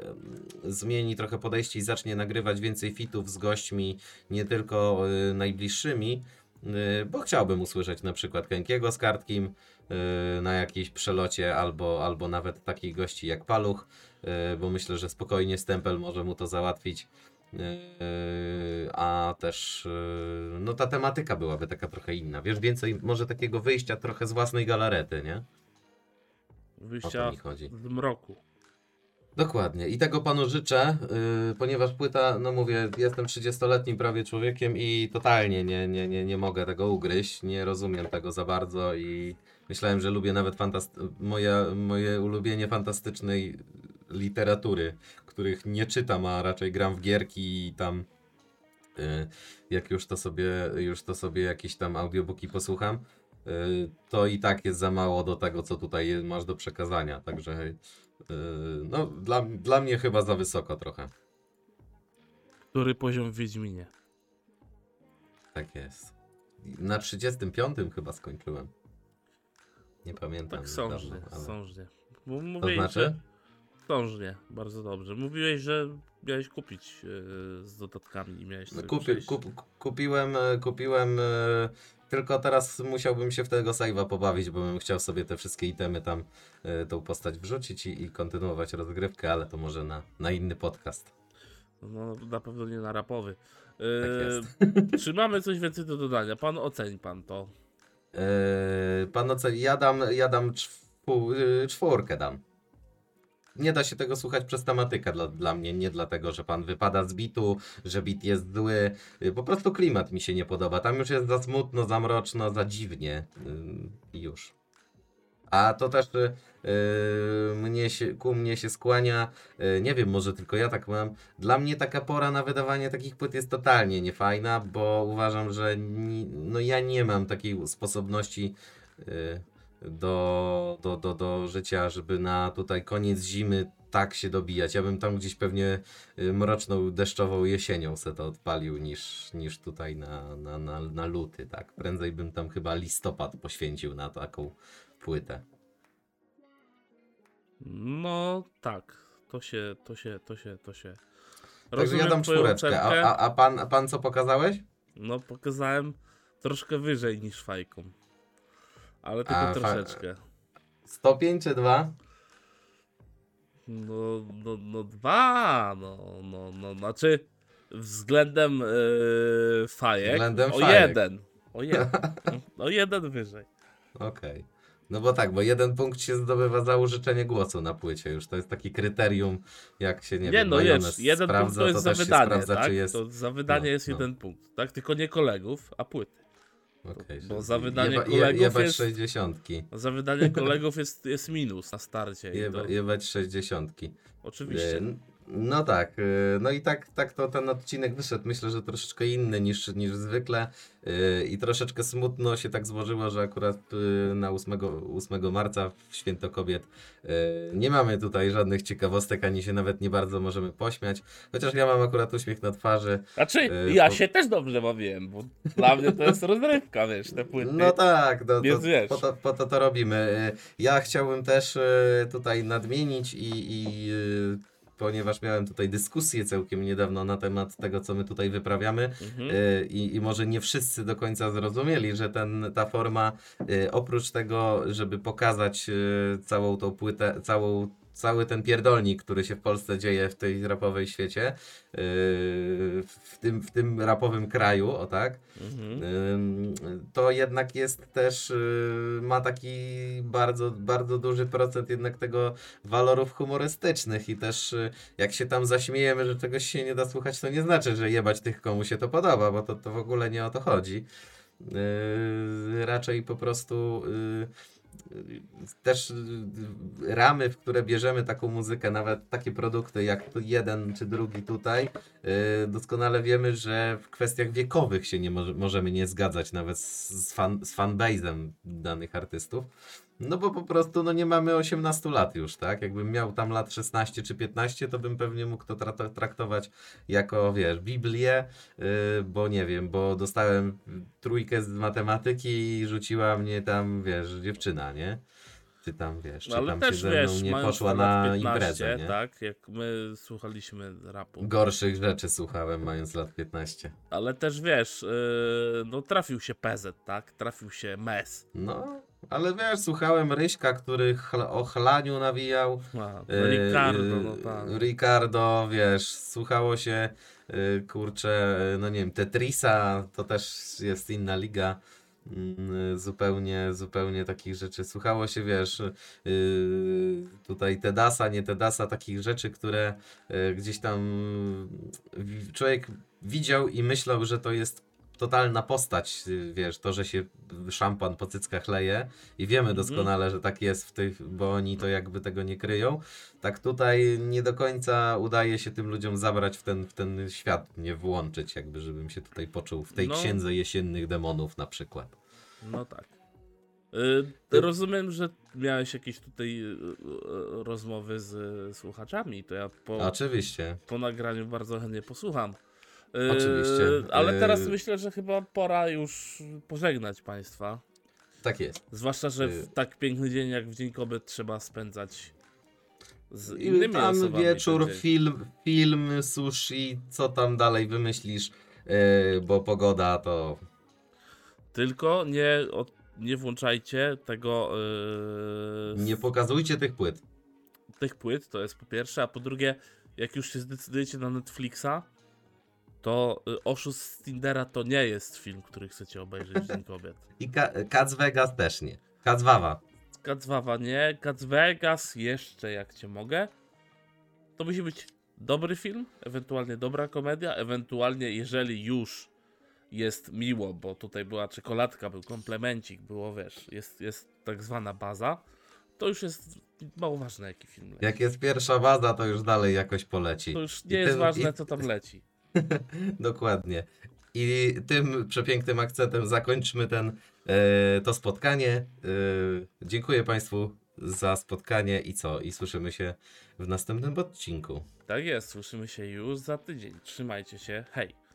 [SPEAKER 2] zmieni trochę podejście i zacznie nagrywać więcej fitów z gośćmi, nie tylko y, najbliższymi, y, bo chciałbym usłyszeć na przykład Kękiego z Kartkim y, na jakimś przelocie, albo, albo nawet takich gości jak Paluch, bo myślę, że spokojnie Stempel może mu to załatwić. A też no ta tematyka byłaby taka trochę inna. Wiesz, więcej może takiego wyjścia trochę z własnej galarety, nie?
[SPEAKER 1] Wyjścia z mroku.
[SPEAKER 2] Dokładnie. I tego panu życzę, yy, ponieważ płyta, no mówię, jestem 30-letnim prawie człowiekiem i totalnie nie, nie, nie, nie mogę tego ugryźć. Nie rozumiem tego za bardzo i myślałem, że lubię nawet fantast- moje, moje ulubienie fantastycznej literatury, których nie czytam, a raczej gram w gierki i tam yy, jak już to sobie, już to sobie jakieś tam audiobooki posłucham, to i tak jest za mało do tego, co tutaj masz do przekazania. Także yy, no, dla, dla mnie chyba za wysoko trochę.
[SPEAKER 1] Który poziom w Wiedźminie?
[SPEAKER 2] Tak jest. Na 35 chyba skończyłem. Nie pamiętam.
[SPEAKER 1] Tak sążnie,
[SPEAKER 2] dawno, ale-
[SPEAKER 1] sążnie. Bo
[SPEAKER 2] To
[SPEAKER 1] mówiłeś,
[SPEAKER 2] znaczy?
[SPEAKER 1] że... Sążnie, bardzo dobrze. Mówiłeś, że miałeś kupić yy, z dodatkami i miałeś
[SPEAKER 2] No, Kupi, kup, kupiłem, kupiłem, tylko teraz musiałbym się w tego save'a pobawić, bo bym chciał sobie te wszystkie itemy tam, e, tą postać wrzucić i, i kontynuować rozgrywkę, ale to może na, na inny podcast.
[SPEAKER 1] No, na pewno nie na rapowy.
[SPEAKER 2] Tak
[SPEAKER 1] Yy, *laughs* czy mamy coś więcej do dodania? Pan oceń pan to.
[SPEAKER 2] Yy, pan oceni, ja dam, ja dam czwu, yy, czwórkę dam. Nie da się tego słuchać przez tematykę dla, dla mnie, nie dlatego, że pan wypada z bitu, że bit jest zły. Yy, Po prostu klimat mi się nie podoba. Tam już jest za smutno, za mroczno, za dziwnie yy, i już. A to też yy, mnie się, ku mnie się skłania, yy, nie wiem, może tylko ja tak mam. Dla mnie taka pora na wydawanie takich płyt jest totalnie niefajna, bo uważam, że ni, no ja nie mam takiej sposobności yy, do, do, do, do życia, żeby na tutaj koniec zimy tak się dobijać. Ja bym tam gdzieś pewnie yy, mroczną, deszczową jesienią se to odpalił niż, niż tutaj na, na, na, na luty, tak. Prędzej bym tam chyba listopad poświęcił na taką płytę.
[SPEAKER 1] No tak, to się, to się, to się, to się.
[SPEAKER 2] Także
[SPEAKER 1] Rozumiem
[SPEAKER 2] ja dam czwóreczkę. A, a, a, pan, a pan co pokazałeś?
[SPEAKER 1] No pokazałem troszkę wyżej niż fajką. Ale tylko
[SPEAKER 2] A,
[SPEAKER 1] troszeczkę.
[SPEAKER 2] Stopień czy dwa?
[SPEAKER 1] No, no, no dwa, no, no, no, znaczy względem yy, fajek
[SPEAKER 2] Względem
[SPEAKER 1] o
[SPEAKER 2] fajek.
[SPEAKER 1] jeden, o jeden, *laughs* o jeden wyżej.
[SPEAKER 2] Okej. No bo tak, bo jeden punkt się zdobywa za użyczenie głosu na płycie. Już to jest taki kryterium, jak się nie,
[SPEAKER 1] Nie,
[SPEAKER 2] wiem,
[SPEAKER 1] no jest, jeden punkt
[SPEAKER 2] sprawdza,
[SPEAKER 1] to jest za
[SPEAKER 2] też się
[SPEAKER 1] wydanie,
[SPEAKER 2] sprawdza,
[SPEAKER 1] tak?
[SPEAKER 2] jest...
[SPEAKER 1] To za wydanie
[SPEAKER 2] no,
[SPEAKER 1] jest
[SPEAKER 2] no.
[SPEAKER 1] jeden punkt, tak? Tylko nie kolegów, a płyty.
[SPEAKER 2] Okej,
[SPEAKER 1] bo za wydanie
[SPEAKER 2] jeba,
[SPEAKER 1] kolegów jest-
[SPEAKER 2] 60.
[SPEAKER 1] Za wydanie kolegów jest, jest minus na starcie.
[SPEAKER 2] Jeba,
[SPEAKER 1] to,
[SPEAKER 2] jebać 60.
[SPEAKER 1] oczywiście.
[SPEAKER 2] No tak, e, no i tak, tak to ten odcinek wyszedł. Myślę, że troszeczkę inny niż, niż zwykle e, i troszeczkę smutno się tak złożyło, że akurat e, na 8, 8 marca w Święto Kobiet nie mamy tutaj żadnych ciekawostek, ani się nawet nie bardzo możemy pośmiać. Chociaż ja mam akurat uśmiech na twarzy.
[SPEAKER 1] Znaczy, ja
[SPEAKER 2] po-
[SPEAKER 1] się też dobrze bawiłem, bo dla mnie to jest rozrywka, wiesz, te płyty.
[SPEAKER 2] No tak, no,
[SPEAKER 1] Więc
[SPEAKER 2] to,
[SPEAKER 1] wiesz.
[SPEAKER 2] po, to, po to to robimy. Ja chciałbym też tutaj nadmienić i, i ponieważ miałem tutaj dyskusję całkiem niedawno na temat tego, co my tutaj wyprawiamy
[SPEAKER 1] Mhm.
[SPEAKER 2] e, i, i może nie wszyscy do końca zrozumieli, że ten, ta forma e, oprócz tego, żeby pokazać e, całą tą płytę, całą cały ten pierdolnik, który się w Polsce dzieje w tej rapowej świecie, yy, w, tym, w tym rapowym kraju, o tak,
[SPEAKER 1] Mhm.
[SPEAKER 2] To jednak jest też, y, ma taki bardzo, bardzo duży procent jednak tego walorów humorystycznych i też y, jak się tam zaśmiejemy, że czegoś się nie da słuchać, to nie znaczy, że jebać tych, komu się to podoba, bo to, to w ogóle nie o to chodzi. Yy, raczej po prostu yy, yy, też yy, ramy, w które bierzemy taką muzykę, nawet takie produkty jak jeden czy drugi tutaj, yy, doskonale wiemy, że w kwestiach wiekowych się nie może, możemy nie zgadzać nawet z, fan, z fanbase'em danych artystów. No bo po prostu no nie mamy 18 lat już, tak? Jakbym miał tam lat 16 czy 15, to bym pewnie mógł to tra- traktować jako, wiesz, Biblię, yy, bo nie wiem, bo dostałem trójkę z matematyki i rzuciła mnie tam, wiesz, dziewczyna, nie? Czy tam, wiesz, czy
[SPEAKER 1] No, ale
[SPEAKER 2] tam
[SPEAKER 1] też
[SPEAKER 2] się ze
[SPEAKER 1] wiesz,
[SPEAKER 2] mną nie poszła na
[SPEAKER 1] 15,
[SPEAKER 2] imprezę, nie?
[SPEAKER 1] tak, jak my słuchaliśmy rapu.
[SPEAKER 2] Gorszych rzeczy słuchałem mając lat 15.
[SPEAKER 1] Ale też wiesz, yy, no trafił się PZ, tak? Trafił się MES.
[SPEAKER 2] No, ale wiesz, słuchałem Ryśka, który chl- o chlaniu nawijał. Yy,
[SPEAKER 1] Ricardo, no tak.
[SPEAKER 2] Ricardo, wiesz, słuchało się, yy, kurczę, no nie wiem, Tetrisa, to też jest inna liga. Mm, Zupełnie, zupełnie takich rzeczy. Słuchało się, wiesz, tutaj Tedasa, nie Tedasa, takich rzeczy, które gdzieś tam człowiek widział i myślał, że to jest totalna postać, wiesz, to, że się szampan po cyckach leje i wiemy
[SPEAKER 1] Mhm.
[SPEAKER 2] doskonale, że tak jest w tych, bo oni to jakby tego nie kryją. Tak tutaj nie do końca udaje się tym ludziom zabrać w ten, w ten świat, nie włączyć jakby, żebym się tutaj poczuł w tej
[SPEAKER 1] No.
[SPEAKER 2] księdze jesiennych demonów na przykład.
[SPEAKER 1] No tak. Yy, rozumiem, że miałeś jakieś tutaj yy, yy, rozmowy z yy, słuchaczami, to ja po,
[SPEAKER 2] Oczywiście.
[SPEAKER 1] po nagraniu bardzo chętnie posłucham. Yy,
[SPEAKER 2] Oczywiście.
[SPEAKER 1] Ale teraz
[SPEAKER 2] Yy.
[SPEAKER 1] myślę, że chyba pora już pożegnać Państwa.
[SPEAKER 2] Tak jest.
[SPEAKER 1] Zwłaszcza, że w
[SPEAKER 2] Yy.
[SPEAKER 1] tak piękny dzień jak w Dzień Kobiet trzeba spędzać z innymi
[SPEAKER 2] Tam
[SPEAKER 1] osobami.
[SPEAKER 2] wieczór, film, film, sushi, co tam dalej wymyślisz, yy, bo pogoda to
[SPEAKER 1] Tylko nie, nie włączajcie tego. Yy,
[SPEAKER 2] nie pokazujcie tych płyt.
[SPEAKER 1] tych płyt, to jest po pierwsze, a po drugie, jak już się zdecydujecie na Netflixa, to y, Oszust z Tindera to nie jest film, który chcecie obejrzeć Dzień *laughs* Kobiet.
[SPEAKER 2] I Ka- Cats Vegas też nie. Cats Wawa.
[SPEAKER 1] Nie, Cats Vegas jeszcze jak cię mogę. To musi być dobry film, ewentualnie dobra komedia, ewentualnie jeżeli już jest miło, bo tutaj była czekoladka, był komplemencik, było wiesz, jest, jest tak zwana baza, to już jest mało ważne jaki film leci.
[SPEAKER 2] Jak jest pierwsza baza, to już dalej jakoś poleci.
[SPEAKER 1] To już
[SPEAKER 2] I
[SPEAKER 1] nie jest
[SPEAKER 2] ten-
[SPEAKER 1] ważne
[SPEAKER 2] i-
[SPEAKER 1] co tam leci. *laughs*
[SPEAKER 2] Dokładnie. I tym przepięknym akcentem zakończmy ten, e, to spotkanie. E, dziękuję Państwu za spotkanie i co? I słyszymy się w następnym odcinku.
[SPEAKER 1] Tak jest, słyszymy się już za tydzień. Trzymajcie się, hej.